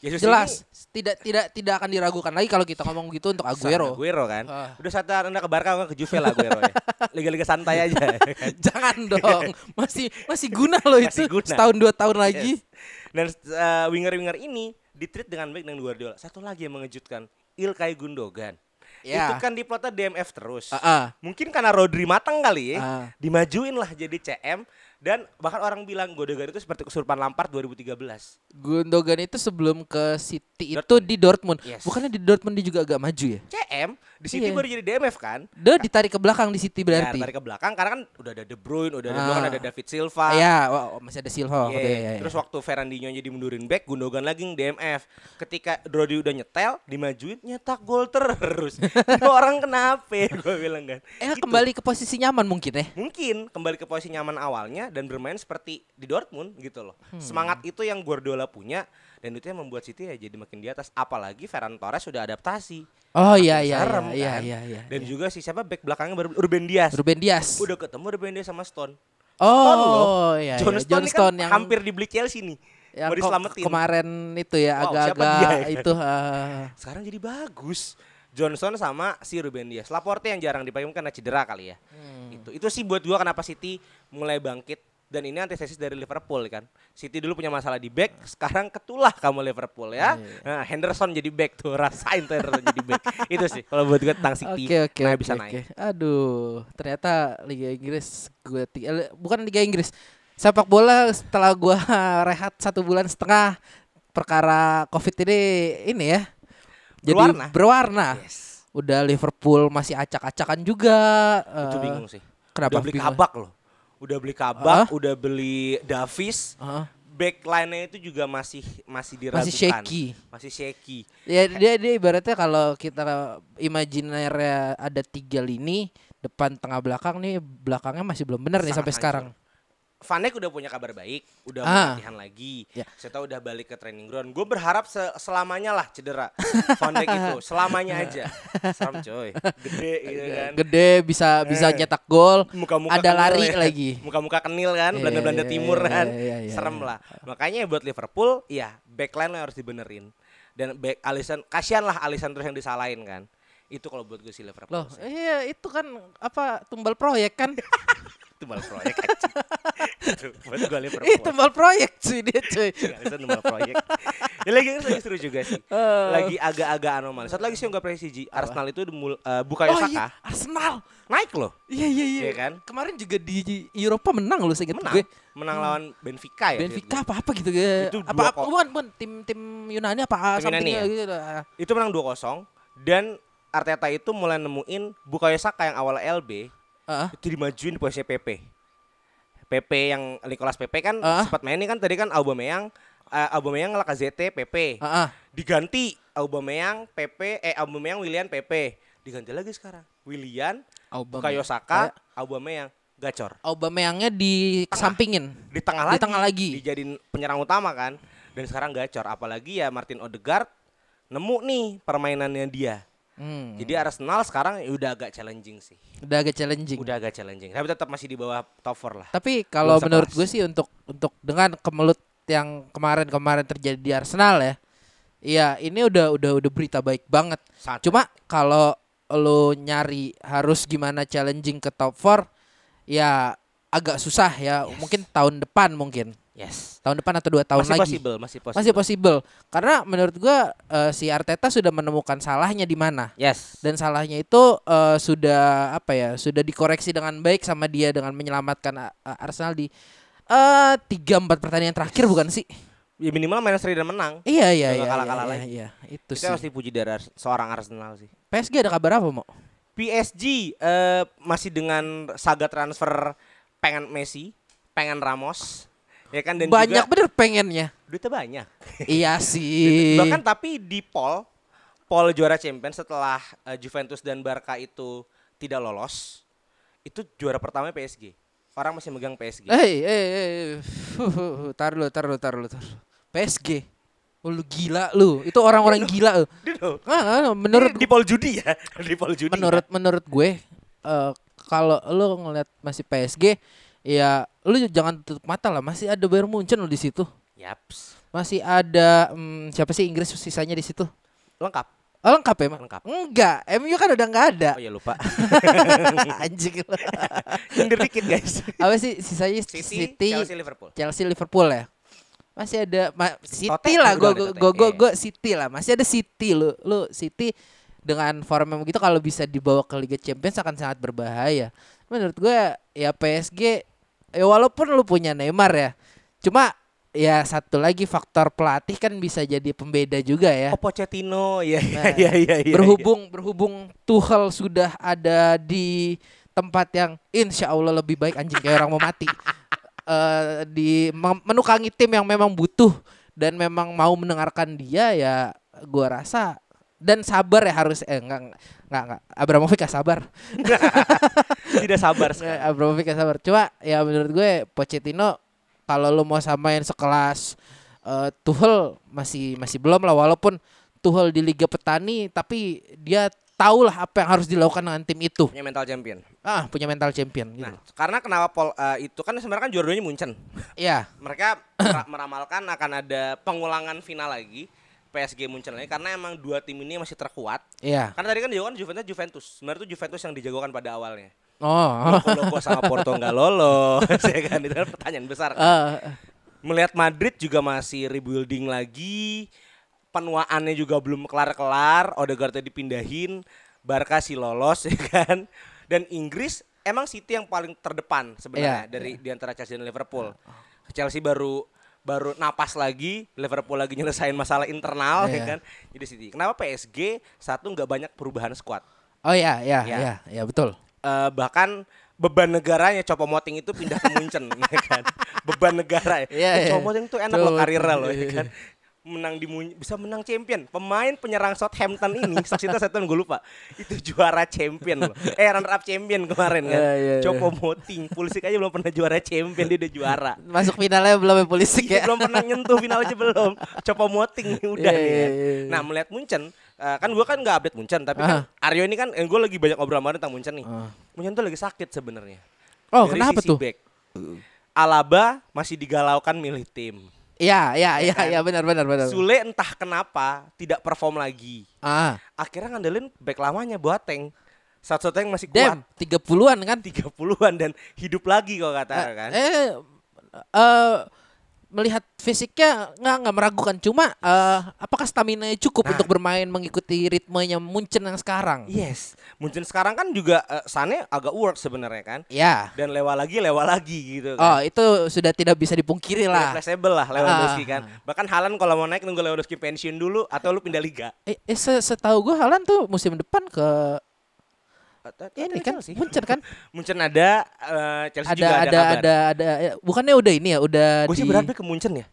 Jesus Jelas, ini tidak tidak tidak akan diragukan lagi kalau kita ngomong gitu untuk Aguero. Aguero kan. Ah. Udah satu anda ke Barca ke Juve lah Aguero ya. Liga-liga santai aja. kan? Jangan dong, masih masih guna loh itu Masih guna. setahun dua tahun lagi. Yes. Dan uh, winger-winger ini ditreat dengan baik dengan Guardiola. Satu lagi yang mengejutkan, Ilkay Gundogan. Ya. Itu kan diplotnya DMF terus. Ah, ah. Mungkin karena Rodri matang kali ya. Ah. Dimajuin lah jadi CM dan bahkan orang bilang Gundogan itu seperti kesurupan Lampard 2013. Gundogan itu sebelum ke City itu Dortmund. di Dortmund. Yes. Bukannya di Dortmund dia juga agak maju ya? CM di City Iya. baru jadi DMF kan? Dia ditarik ke belakang di City berarti. Ya, tarik ke belakang karena kan udah ada De Bruyne, udah ada, Ah. ada David Silva. Ya, wah, masih ada Silva. Iya, Oke, ya, ya. Terus waktu Ferrandinho nya dimundurin back, Gundogan lagi yang DMF. Ketika Rodri udah nyetel, dimajuin nyetak gol terus. Ini orang kenapa? Gue bilang kan. eh Gitu. kembali ke posisi nyaman mungkin ya. Mungkin kembali ke posisi nyaman awalnya dan bermain seperti di Dortmund gitu loh. Hmm. Semangat itu yang Guardiola punya dan itu yang membuat City ya jadi makin di atas. Apalagi Ferran Torres sudah adaptasi. Oh iya Makin iya serem, iya kan? iya iya. Dan iya. juga si siapa back belakangnya baru Ruben Dias. Ruben Dias. Udah ketemu Ruben Dias sama Stone. oh Stone loh. iya, iya. John Stone, John ini Stone kan yang hampir dibeli Chelsea nih. yang mau diselamatin. kemarin itu ya Wow, agak-agak dia ya? itu ah. sekarang jadi bagus. Johnson sama si Ruben Dias. Laporte yang jarang dipakai karena cedera kali ya. Hmm. Itu itu sih buat gua kenapa City mulai bangkit dan ini antithesis dari Liverpool kan. City dulu punya masalah di back, sekarang ketulah kamu Liverpool ya. Iya. Nah, Henderson jadi back tuh, rasain tuh Henderson jadi back. itu sih kalau buat gue tentang City. Oke oke nah, bisa oke. naik. Aduh, ternyata Liga Inggris gue ti- eh, bukan Liga Inggris. Sepak bola setelah gua rehat satu bulan setengah perkara Covid ini ini ya. Jadi Berwarna. berwarna. Yes. Udah Liverpool masih acak-acakan juga. Itu eh, bingung sih. Kenapa? Udah beli bingung? kabak loh. Udah beli kabak, Hah? udah beli Davis. Heeh. Backline-nya itu juga masih masih diragukan. Masih shaky. Masih shaky. Ya dia dia ibaratnya kalau kita imajiner ada tiga lini depan tengah belakang nih belakangnya masih belum benar nih sampai hancur. sekarang. Van Dijk udah punya kabar baik, udah Ah. latihan lagi. Ya. Saya tahu udah balik ke training ground. Gue berharap se- selamanya lah cedera Van Dijk itu, selamanya aja. Serem coy, gede gitu kan. Gede bisa bisa Eh. nyetak gol. Muka-muka ada lari ya. lagi. Muka-muka kenil kan, Iya, Belanda-Belanda iya, timur iya, kan. iya, iya, Serem iya. lah. Makanya buat Liverpool, ya backline lo harus dibenerin. Dan back Alisson, kasihan lah Alisson terus yang disalahin kan. Itu kalau buat gue sih Liverpool. Loh, iya itu kan apa tumbal proyek kan? Itu malah proyek anjing. Itu buat gue Liverpool. Ih, tumbal proyek sih dia cuy. Alisson nomor proyek. Ya lagi lagi seru juga sih. Eh. Lagi agak-agak anomali. Satu lagi sih yang gak presisi. Arsenal itu mul- eh, Bukayo Oh Saka iya, Arsenal. naik loh. Iya iya iya. Iya kan? Kemarin juga di Eropa menang loh seingat Menang. gue. Menang lawan Benfica ya. Benfica apa apa gitu ya. Itu apa dua kok. bukan bukan tim tim Yunani apa Tim Yunani ya? gitu lah. Itu menang 2-0 dan Arteta itu mulai nemuin Bukayo Saka yang awal LB Heeh. itu dimajuin di posisi PP. PP yang Nicolas PP kan Ah. sempat main ini kan tadi kan Aubameyang eh, Aubameyang Lacazette PP. Heeh. Diganti Aubameyang PP eh Aubameyang Willian PP. Diganti lagi sekarang. Willian Bukayo Saka, Aubameyang gacor. Aubameyangnya di kesampingin. Di tengah Di lagi. tengah lagi. Dijadiin penyerang utama kan. Dan sekarang gacor apalagi ya Martin Odegaard nemu nih permainannya dia. Hmm. Jadi Arsenal sekarang udah agak challenging sih. Udah agak challenging. Udah agak challenging. Tapi tetap masih di bawah top 4 lah. Tapi kalau menurut gue sih untuk untuk dengan kemelut yang kemarin-kemarin terjadi di Arsenal ya. Iya, ini udah udah udah berita baik banget. Sangat Cuma kalau lo nyari harus gimana challenging ke top 4 ya agak susah ya. Mungkin tahun depan mungkin. Yes. Tahun depan atau dua tahun masih lagi. possible, masih possible. Masih possible. Karena menurut gua eh, si Arteta sudah menemukan salahnya di mana. Yes. Dan salahnya itu eh, sudah apa ya? Sudah dikoreksi dengan baik sama dia dengan menyelamatkan eh, Arsenal di eh tiga empat pertandingan terakhir bukan sih? Ya minimal minus 3 dan menang. Iya iya iya. nggak kalah-kalah iya, lagi. iya, itu Itu sih. harus dipuji dari Ars- seorang Arsenal sih. PSG ada kabar apa, Mo? PSG eh, masih dengan saga transfer pengen Messi, pengen Ramos, ya kan dan Banyak juga bener pengennya. duitnya banyak. iya sih. Bahkan tapi di Pol, Pol juara Champions setelah eh, Juventus dan Barca itu tidak lolos, itu juara pertama PSG. Orang masih megang PSG. Huh, huh, huh. Tar lu, tar lu, tar lu, tar. PSG. Oh, lu gila lu. Itu orang-orang gila lu. Gitu. Ah, ah, menurut Ini di Pol judi ya, di Pol judi. menurut menurut gue eh kalau lu ngeliat masih PSG ya lu jangan tutup mata lah masih ada Bayern Munchen lu di situ Yaps. masih ada hmm, siapa sih Inggris sisanya di situ Lengkap. oh, lengkap ya Mak? Lengkap. enggak MU kan udah nggak ada Oh ya lupa. anjing lu. Nyindir dikit guys. apa sih sisanya City, City, Chelsea, Liverpool. Chelsea Liverpool ya masih ada ma- City Totek lah gue gue gue gue City lah masih ada City lu lu City dengan form yang begitu kalau bisa dibawa ke Liga Champions akan sangat berbahaya menurut gue ya PSG ya walaupun lu punya Neymar ya. Cuma ya satu lagi faktor pelatih kan bisa jadi pembeda juga ya. Oh Pochettino, ya Nah, ya ya ya. berhubung berhubung Tuchel sudah ada di tempat yang insya Allah lebih baik anjing kayak orang mau mati. Eh, di menukangi tim yang memang butuh dan memang mau mendengarkan dia ya gua rasa dan sabar ya harus eh enggak enggak enggak Abramovich ya sabar. Tidak sabar sekali. Abramovich ya sabar. Cuma ya menurut gue Pochettino kalau lu mau samain sekelas eh, Tuchel masih masih belum lah. Walaupun Tuchel di Liga Petani tapi dia tahu lah apa yang harus dilakukan dengan tim itu. Punya mental champion. ah punya mental champion gitu. Nah, karena kenapa Pol eh, itu kan sebenarnya kan juara duanya Munchen. Iya. Mereka mer- meramalkan akan ada pengulangan final lagi PSG Munchen lagi karena emang dua tim ini masih terkuat. iya Karena tadi kan dijagokan Juventus Juventus. Sebenarnya itu Juventus yang dijagokan pada awalnya. oh Logo sama Porto nggak lolos, ya kan itu kan pertanyaan besar. Eh, Melihat Madrid juga masih rebuilding lagi, penuaannya juga belum kelar-kelar, Odegaardnya dipindahin, Barca sih lolos ya kan. Dan Inggris emang City yang paling terdepan sebenarnya Iya, dari di antara Chelsea dan Liverpool. Chelsea baru baru napas lagi, Liverpool lagi nyelesain masalah internal ya Iya. kan. Jadi City. Kenapa PSG satu nggak banyak perubahan squad? oh iya iya Ya. iya iya betul Eh, bahkan beban negaranya Copo Moting itu pindah ke Munchen ya kan beban negara ya Eh, iya. Copo Moting tuh enak loh karirnya loh ya kan menang di bisa menang champion. Pemain penyerang Southampton ini saksinya Southampton gue lupa. Itu juara champion loh. Eh runner up champion kemarin kan. Iya, iya, iya. Moting Pulisic aja belum pernah juara champion dia udah juara. Masuk finalnya belum ya polisi Iya, ya? belum pernah nyentuh final aja belum. Copo Moting udah Iya, nih kan. iya, iya. Nah melihat Munchen eh, Kan gue kan gak update Munchen Tapi kan Aryo ini kan Gue lagi banyak ngobrol sama dia tentang Munchen nih. Ah. Munchen tuh lagi sakit sebenarnya. Oh Dari kenapa sisi tuh? back. Alaba masih digalaukan milih tim iya iya iya iya benar benar benar. Sule entah kenapa Tidak perform lagi. Ah. Akhirnya ngandelin back lamanya Boateng. Satu-satunya yang masih kuat. Dem, 30-an kan? 30-an dan hidup lagi kok kata kan? Eh, eh melihat fisiknya nggak nggak meragukan. Cuma eh, apakah stamina cukup Nah. untuk bermain mengikuti ritmenya Munchen yang sekarang? Yes. Munchen sekarang kan juga eh, Sane agak work sebenarnya kan. Ya. Dan lewa lagi, lewa lagi gitu Oh kan. itu sudah tidak bisa dipungkiri lah. Replaceable lah Lewandowski Ah. kan. Bahkan Halan kalau mau naik nunggu Lewandowski pensiun dulu atau lu pindah liga. Eh, eh se- setahu gue Halan tuh musim depan ke ini kan Chelsea. Munchen kan. Munchen ada, eh, Chelsea ada juga ada, ada kabar. ada ada ya, bukannya udah ini ya udah Gue sih di berharap ke Munchen ya.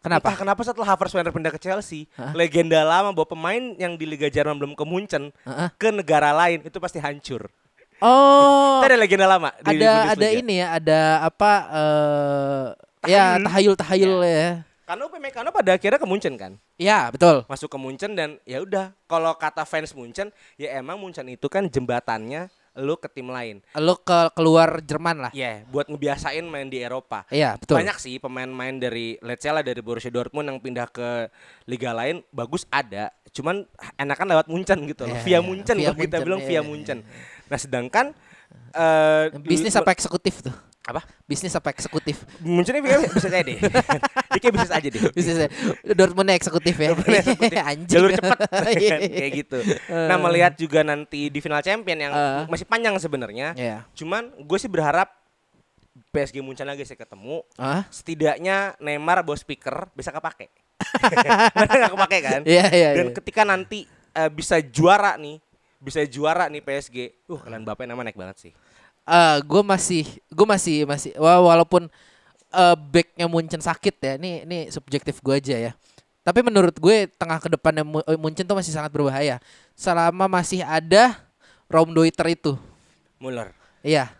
kenapa? Entah kenapa setelah Havertz pindah ke Chelsea, Hah? legenda lama bahwa pemain yang di Liga Jerman belum ke Munchen Heeh. ke negara lain itu pasti hancur. Oh, Itu ada legenda lama di ada ada Bundesliga. ini ya, ada apa eh ya tahayul-tahayul ya. Karena Upamecano pada akhirnya ke Munchen kan. Ya, betul. Masuk ke Munchen dan ya udah kalau kata fans Munchen ya emang Munchen itu kan jembatannya lu ke tim lain. Lo ke keluar Jerman lah. Ya, buat ngebiasain main di Eropa. Iya, betul. Banyak sih pemain-pemain dari let's say lah dari Borussia Dortmund yang pindah ke liga lain bagus ada. Cuman enakan lewat Munchen gitu loh. Iya, via iya, Munchen via kita Munchen, bilang iya, via iya, Munchen. Nah, sedangkan eh Bisnis apa eksekutif tuh? Apa? Bisnis apa eksekutif? Ini kayak bisa aja deh. Dia kayak bisnis aja deh. Bisnis Dortmundnya eksekutif ya. Dortmundnya eksekutif. Anjing. Jalur cepat Iya. kayak gitu. Nah, melihat juga nanti di final champion yang Eh. masih panjang sebenarnya. Iya. Cuman gue sih berharap PSG Munchen lagi saya ketemu. Ah? Setidaknya Neymar bawa speaker bisa kepake. Mana nggak kepake kan? Iya, iya, Dan iya. ketika nanti eh, bisa juara nih, bisa juara nih PSG. Uh, kalian bapak nama naik banget sih. Eh, gue masih gue masih masih wa- walaupun eh, backnya Munchen sakit ya ini ini subjektif gue aja ya tapi menurut gue tengah ke depannya eh, Munchen tuh masih sangat berbahaya selama masih ada Raumdeuter itu Muller. iya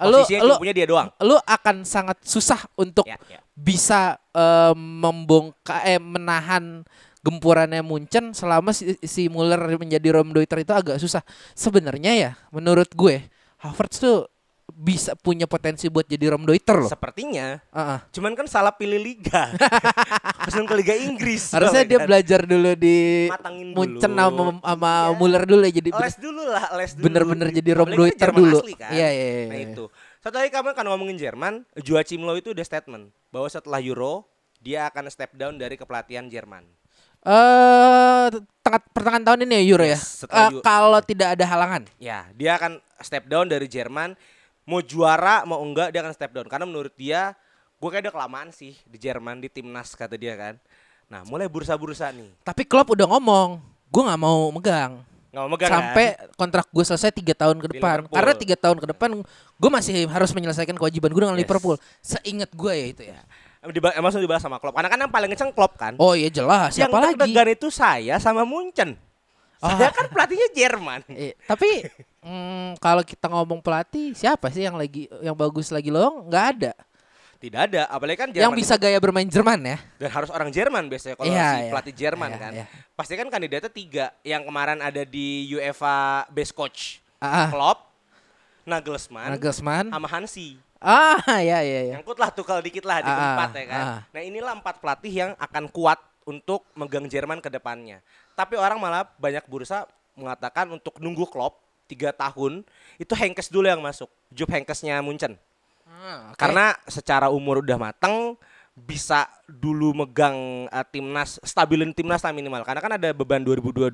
lu lu punya dia doang. lu akan sangat susah untuk Ya, ya. bisa eh, membongkar eh menahan gempurannya Munchen selama si, si Muller menjadi Raumdeuter itu agak susah sebenarnya ya menurut gue Havertz tuh bisa punya potensi buat jadi Raumdeuter loh Sepertinya. Ah. Cuman kan salah pilih liga. Langsung ke Liga Inggris. harusnya dia kan? belajar dulu di Matangin Munchen dulu. sama, sama Iya. Muller dulu ya jadi les dulu lah, les dulu. bener-bener jadi kan Jerman dulu. asli kan? Iya, iya, iya, Nah iya. itu. Satu lagi kamu kan ngomongin Jerman, Joachim Low itu udah statement bahwa setelah Euro dia akan step down dari kepelatihan Jerman. eh tengah pertengahan tahun ini ya Euro ya Yes, Eu- kalau tidak ada halangan Ya, dia akan step down dari Jerman. Mau juara mau enggak dia akan step down karena menurut dia gue kayak udah kelamaan sih di Jerman di timnas kata dia kan. Nah, mulai bursa-bursa nih. tapi Klopp udah ngomong gue nggak mau megang Nggak mau megang sampai kan? kontrak gue selesai tiga tahun ke depan karena tiga tahun ke depan gue masih harus menyelesaikan kewajiban gue dengan Yes. Liverpool seingat gue ya itu ya Diba- langsung dibahas sama Klopp. Karena kan yang paling kenceng Klopp kan. oh iya jelas yang siapa lagi deg-degan itu saya sama Munchen. Ah. Saya kan pelatihnya Jerman. Eh, tapi mm, kalau kita ngomong pelatih siapa sih yang lagi yang bagus lagi lo nggak ada Tidak ada, apalagi kan Jerman yang bisa gaya bermain Jerman ya dan harus orang Jerman biasanya kalau Iya, si iya. pelatih Jerman Iya, kan. iya. Pasti kan kandidatnya tiga. Yang kemarin ada di UEFA Best Coach. ah, ah. Klopp, Nagelsmann, Nagelsmann sama Hansi. ah ya ya ya Nyangkut lah tukal dikit lah di Ah, keempat ah, ya kan. ah. Nah inilah empat pelatih yang akan kuat untuk megang Jerman ke depannya. Tapi orang malah banyak bursa mengatakan untuk nunggu Klopp tiga tahun itu Henkes dulu yang masuk. Job Henkesnya Munchen. Ah, oke. Karena secara umur udah matang bisa dulu megang uh, timnas, stabilin timnas lah minimal. Karena kan ada beban 2022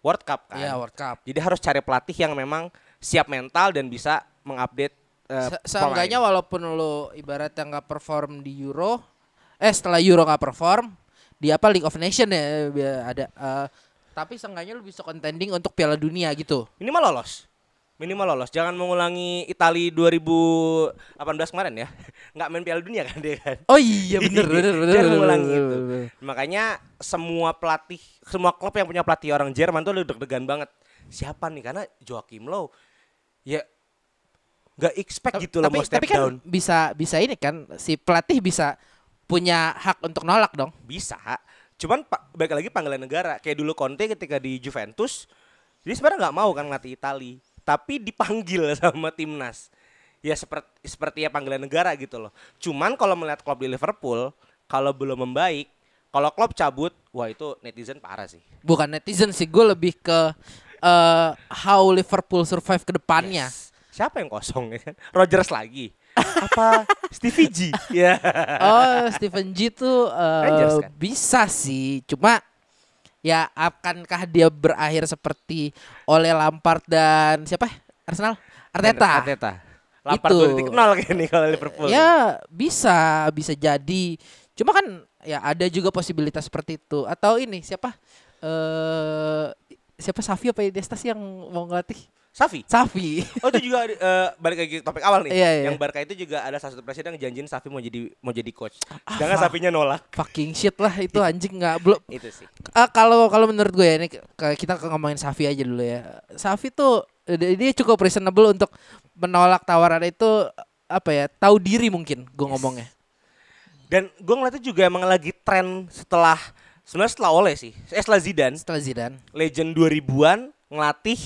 World Cup kan. Iya World Cup Jadi harus cari pelatih yang memang siap mental dan bisa mengupdate uh, Se- Seenggaknya walaupun lo ibaratnya nggak perform di Euro, eh setelah Euro nggak perform, di apa League of Nation ya ada. eh, tapi seenggaknya lo bisa contending untuk Piala Dunia gitu. minimal lolos. Minimal lolos. Jangan mengulangi Itali 2018 kemarin ya. Nggak main Piala Dunia kan dia kan. Oh iya bener bener bener. Jangan mengulangi itu. Makanya semua pelatih, semua klub yang punya pelatih orang Jerman tuh udah deg-degan banget. Siapa nih? Karena Joachim Low ya nggak expect gitu loh mau step tapi kan down. bisa bisa ini kan si pelatih bisa punya hak untuk nolak dong. Bisa. Cuman balik lagi panggilan negara. Kayak dulu Conte ketika di Juventus, dia sebenarnya nggak mau kan ngelatih Itali, tapi dipanggil sama timnas. Ya seperti seperti ya panggilan negara gitu loh. Cuman kalau melihat klub di Liverpool, kalau belum membaik, kalau klub cabut, wah itu netizen parah sih. Bukan netizen sih, gue lebih ke eh how Liverpool survive ke depannya. Yes. Siapa yang kosong ya kan? Rogers lagi. Apa Stevie G? Ya. Oh, Steven G tuh Rangers kan? bisa sih. Cuma ya akankah dia berakhir seperti oleh Lampard dan siapa? Arsenal? Arteta. Arteta. Lampard Itu. dua titik nol kayak nih kalau Liverpool. Ya, bisa, bisa jadi. Cuma kan ya ada juga posibilitas seperti itu. Atau ini siapa? Eh siapa Safi apa Iniesta sih yang mau ngelatih? Safi. Safi. Oh itu juga eh, balik lagi topik awal nih. Iya, iya. Yang Barca itu juga ada salah satu presiden yang janjiin Safi mau jadi mau jadi coach. Ah, Safinya nolak. Fucking shit lah itu anjing nggak belum Itu sih. Ah, kalau kalau menurut gue ya ini kita ngomongin Safi aja dulu ya. Safi tuh dia cukup reasonable untuk menolak tawaran itu apa ya? Tahu diri mungkin gue ngomongnya. Dan gue ngeliatnya juga emang lagi tren setelah sebenarnya setelah Oleh sih. Eh setelah Zidane, Setelah Zidane. legend 2000-an ngelatih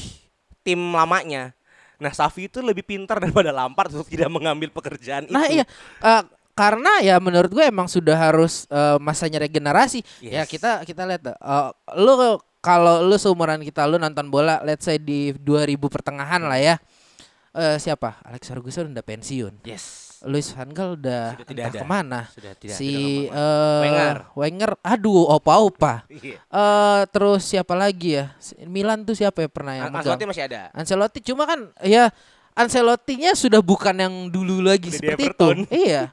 tim lamanya. Nah, Safi itu lebih pintar daripada Lampard untuk tidak mengambil pekerjaan Nah itu. iya eh, karena ya menurut gue emang sudah harus eh, masanya regenerasi. Ya Yes. kita kita lihat eh, lu kalau lu seumuran kita lu nonton bola let's say di 2000 pertengahan lah ya. Eh, siapa? Alex Ferguson udah pensiun. Yes. Luis Van Gaal udah Sudah tidak entah ada. ke mana. Sudah tidak si tidak eh, Wenger. Wenger, aduh opa-opa. Iya. Eh terus siapa lagi ya? Milan tuh siapa ya pernah yang Ancelotti masih ada. Ancelotti cuma kan ya Ancelottinya sudah bukan yang dulu lagi Udah seperti itu. iya.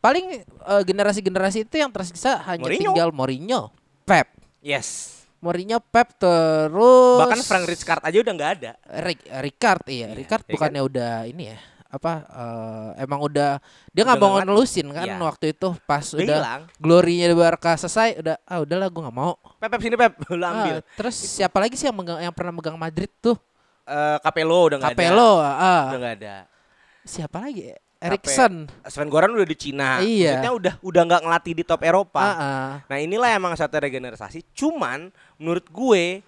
Paling eh, generasi-generasi itu yang tersisa hanya Mourinho. tinggal Mourinho, Pep. Yes. Mourinho, Pep terus Bahkan Frank Rijkaard aja udah nggak ada. Rick, Ricard iya, Iya, Ricard ya bukannya udah ini ya apa eh, emang udah dia nggak mau nggak nelusin kan Iya. waktu itu pas Udah udah hilang. glorinya di Barca selesai udah ah udahlah gue nggak mau Pep, Pep sini Pep, lu Ah, ambil. terus siapa lagi sih yang megang yang pernah megang Madrid tuh Eh, Capello udah nggak ada. Capello ah Udah nggak ada. siapa lagi Erikson Sven Goran udah di Cina. Iya. Maksudnya udah udah nggak ngelatih di top Eropa. ah, ah. Nah inilah emang satu regenerasi. Cuman menurut gue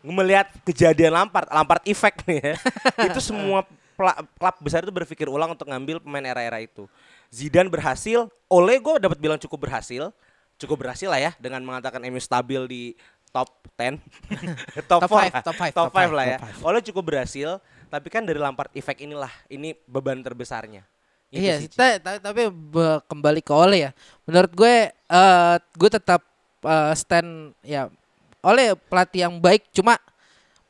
melihat kejadian Lampard, Lampard effect nih ya. itu semua klub besar itu berpikir ulang untuk ngambil pemain era-era itu. Zidane berhasil, Ole gue dapat bilang cukup berhasil, cukup berhasil lah ya dengan mengatakan MU stabil di top 10 top, Top 4 five, lah. top five, top top 5 five, lah ya. top five. Ole cukup berhasil, tapi kan dari Lampard effect inilah ini beban terbesarnya. Itu iya tapi be- kembali ke Ole ya menurut gue eh gue tetap eh, stand ya Ole pelatih yang baik cuma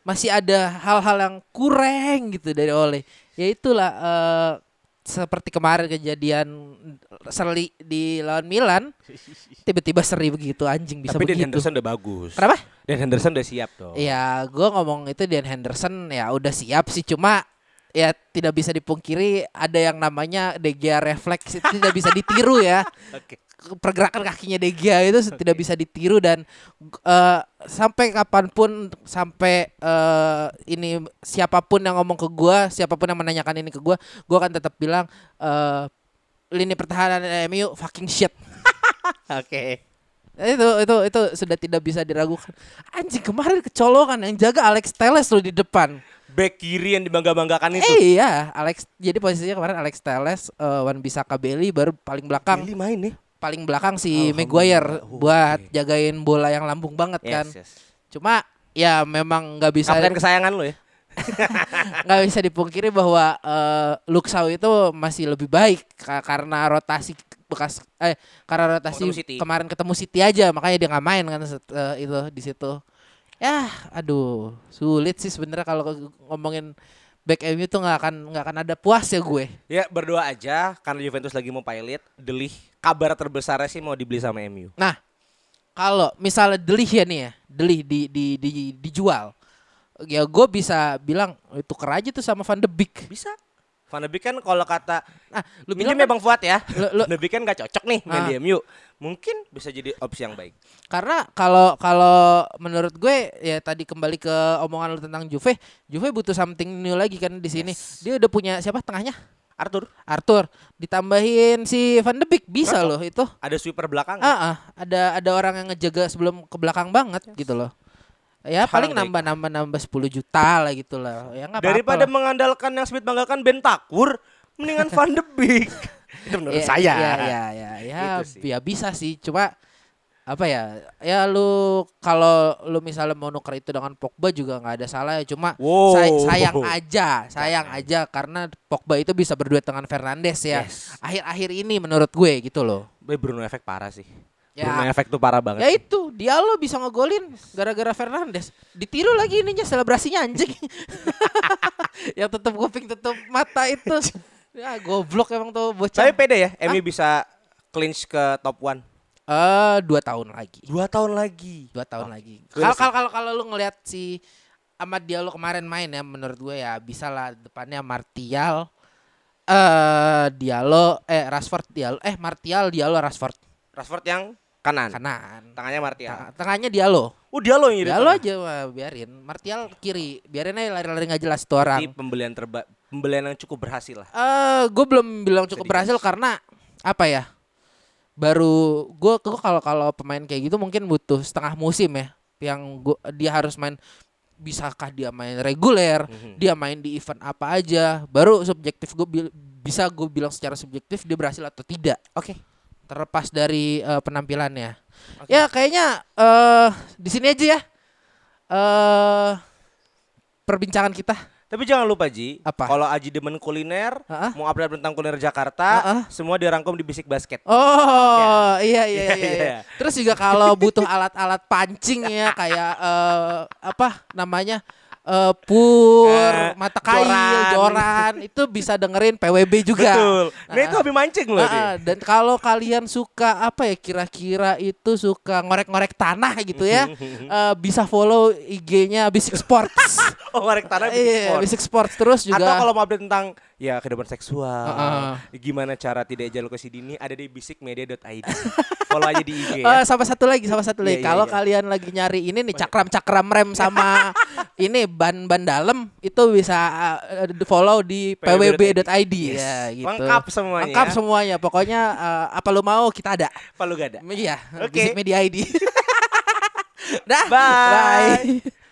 masih ada hal-hal yang kurang gitu dari Ole ya itulah eh, seperti kemarin kejadian Serli di lawan Milan tiba-tiba seri begitu anjing bisa tapi Dan begitu Henderson udah bagus. kenapa Dan Henderson udah siap dong. Ya, gue ngomong itu Dan Henderson ya udah siap sih, cuma ya tidak bisa dipungkiri ada yang namanya De Gea refleks itu tidak bisa ditiru ya. Oke. Pergerakan kakinya De Gea itu tidak bisa ditiru dan eh, sampai kapan pun sampai eh, ini siapa pun yang ngomong ke gua, siapa pun yang menanyakan ini ke gua, gua akan tetap bilang eh, lini pertahanan MU fucking shit. Oke. itu itu itu sudah tidak bisa diragukan. Anjing kemarin kecolongan yang jaga Alex Teles loh di depan. Back kiri yang dibangga-banggakan itu. Eh iya, Alex. Jadi posisinya kemarin Alex Teles, uh, Wan Bisaka Bailey baru paling belakang, Billy main nih. Paling belakang si Alhamdulillah, Maguire buat jagain bola yang lambung banget kan. Yes, yes. Cuma ya memang nggak bisa Kapten kesayangan lo ya. nggak bisa dipungkiri bahwa uh, Luxau itu masih lebih baik ka- karena rotasi bekas eh karena rotasi Ketemu kemarin ketemu City aja makanya dia nggak main kan set- eh, itu di situ. Ya, aduh, sulit sih sebenarnya kalau ngomongin back MU tuh nggak akan nggak akan ada puas ya gue. Ya berdoa aja karena Juventus lagi mau pilot. Delih kabar terbesarnya sih mau dibeli sama MU. Nah, kalau misalnya Delih ya nih ya, Delih di, di, di, dijual, ya gue bisa bilang "Oh, tuker aja tuh sama Van de Beek. Bisa. Van de Beek kan kalau kata Nah, lu bilang ya kan- Bang Fuad ya. Lu- lu- Van de Beek kan gak cocok nih main Ah. di MU. Mungkin bisa jadi opsi yang baik. Karena kalau kalau menurut gue ya tadi kembali ke omongan lu tentang Juve, Juve butuh something new lagi kan di sini. Yes. Dia udah punya siapa tengahnya? Arthur, Arthur. Ditambahin si Van de Beek bisa Cocok. loh itu. ada sweeper belakang. Ah, ah, ada ada orang yang ngejaga sebelum ke belakang banget gitu loh. Ya Hal paling nambah nambah nambah 10 juta lah gitu lah. Ya apa-apa Daripada lah. mengandalkan yang Smith banggakan Ben Takur, mendingan Van de Beek. Itu menurut Ya, saya. Ya ya ya ya, Gitu sih. ya bisa sih. Cuma apa ya ya lu kalau lu misalnya mau nuker itu dengan Pogba juga nggak ada salah ya cuma Wow. say- sayang aja sayang aja karena Pogba itu bisa berduet dengan Fernandes ya Yes. akhir-akhir ini menurut gue gitu loh Bruno efek parah sih. Ya. Bruno efek tuh parah banget. ya itu Diallo bisa ngegolin gara-gara Fernandes ditiru lagi ininya selebrasinya anjing yang tutup kuping tutup mata itu ya goblok emang tuh bocah Tapi pede ya, MU bisa clinch ke top 1. Eh dua tahun lagi Dua tahun lagi. dua tahun lagi. Gue Kalau sih. kalau kalau kalau lu ngelihat si Ahmad Diallo kemarin main ya menurut gue ya bisa lah depannya Martial eh Diallo eh Rashford Diallo eh Martial Diallo Rashford Rashford yang kanan. kanan. Tangannya Martial. Teng- Tengahnya Diallo. Oh, Diallo yang Diallo aja wah, biarin. Martial kiri. Biarin aja lari-lari nggak jelas tuh orang. Berarti pembelian terba pembelian yang cukup berhasil lah. Eh, gue belum bilang cukup Sedikit. berhasil karena apa ya? Baru gue gue kalau kalau pemain kayak gitu mungkin butuh setengah musim ya, yang gua, dia harus main bisakah dia main reguler, Mhm. dia main di event apa aja, baru subjektif gue bisa gue bilang secara subjektif dia berhasil atau tidak. Oke. Terlepas dari eh, penampilannya. Ya kayaknya eh di sini aja ya. Eh perbincangan kita. Tapi jangan lupa Ji, Apa? kalau Aji demen kuliner, Heeh. mau update tentang kuliner Jakarta, Heeh. semua dirangkum di Bisik Basket. Oh iya iya Iya, iya. iya. iya. Terus juga kalau butuh alat-alat pancing ya kayak eh, apa namanya eh, pur, Eh, mata kail, joran. joran. itu bisa dengerin PWB juga. Betul. Nah, itu Ah. hobi mancing loh ah. dan kalau kalian suka apa ya kira-kira itu suka ngorek-ngorek tanah gitu ya, eh, bisa follow IG-nya Basic Sports. Oh, ngorek tanah Bisik Iya, Sport. Basic Sports terus juga. Atau kalau mau update tentang ya kehidupan seksual, Heeh. gimana cara tidak ejakulasi dini ada di bisikmedia.id. Follow aja di IG Eh, ya. sama satu lagi, sama satu lagi. Iya, iya, Kalau iya. kalian lagi nyari ini nih cakram-cakram rem sama ini ban-ban dalam itu bisa di follow di PWB.id. pwb.id Yes. ya gitu. Lengkap semuanya. Lengkap semuanya. Pokoknya eh, apa lu mau kita ada. Palu gak ada. Iya, Oke. Basic Media ID. Dah. Bye. Bye.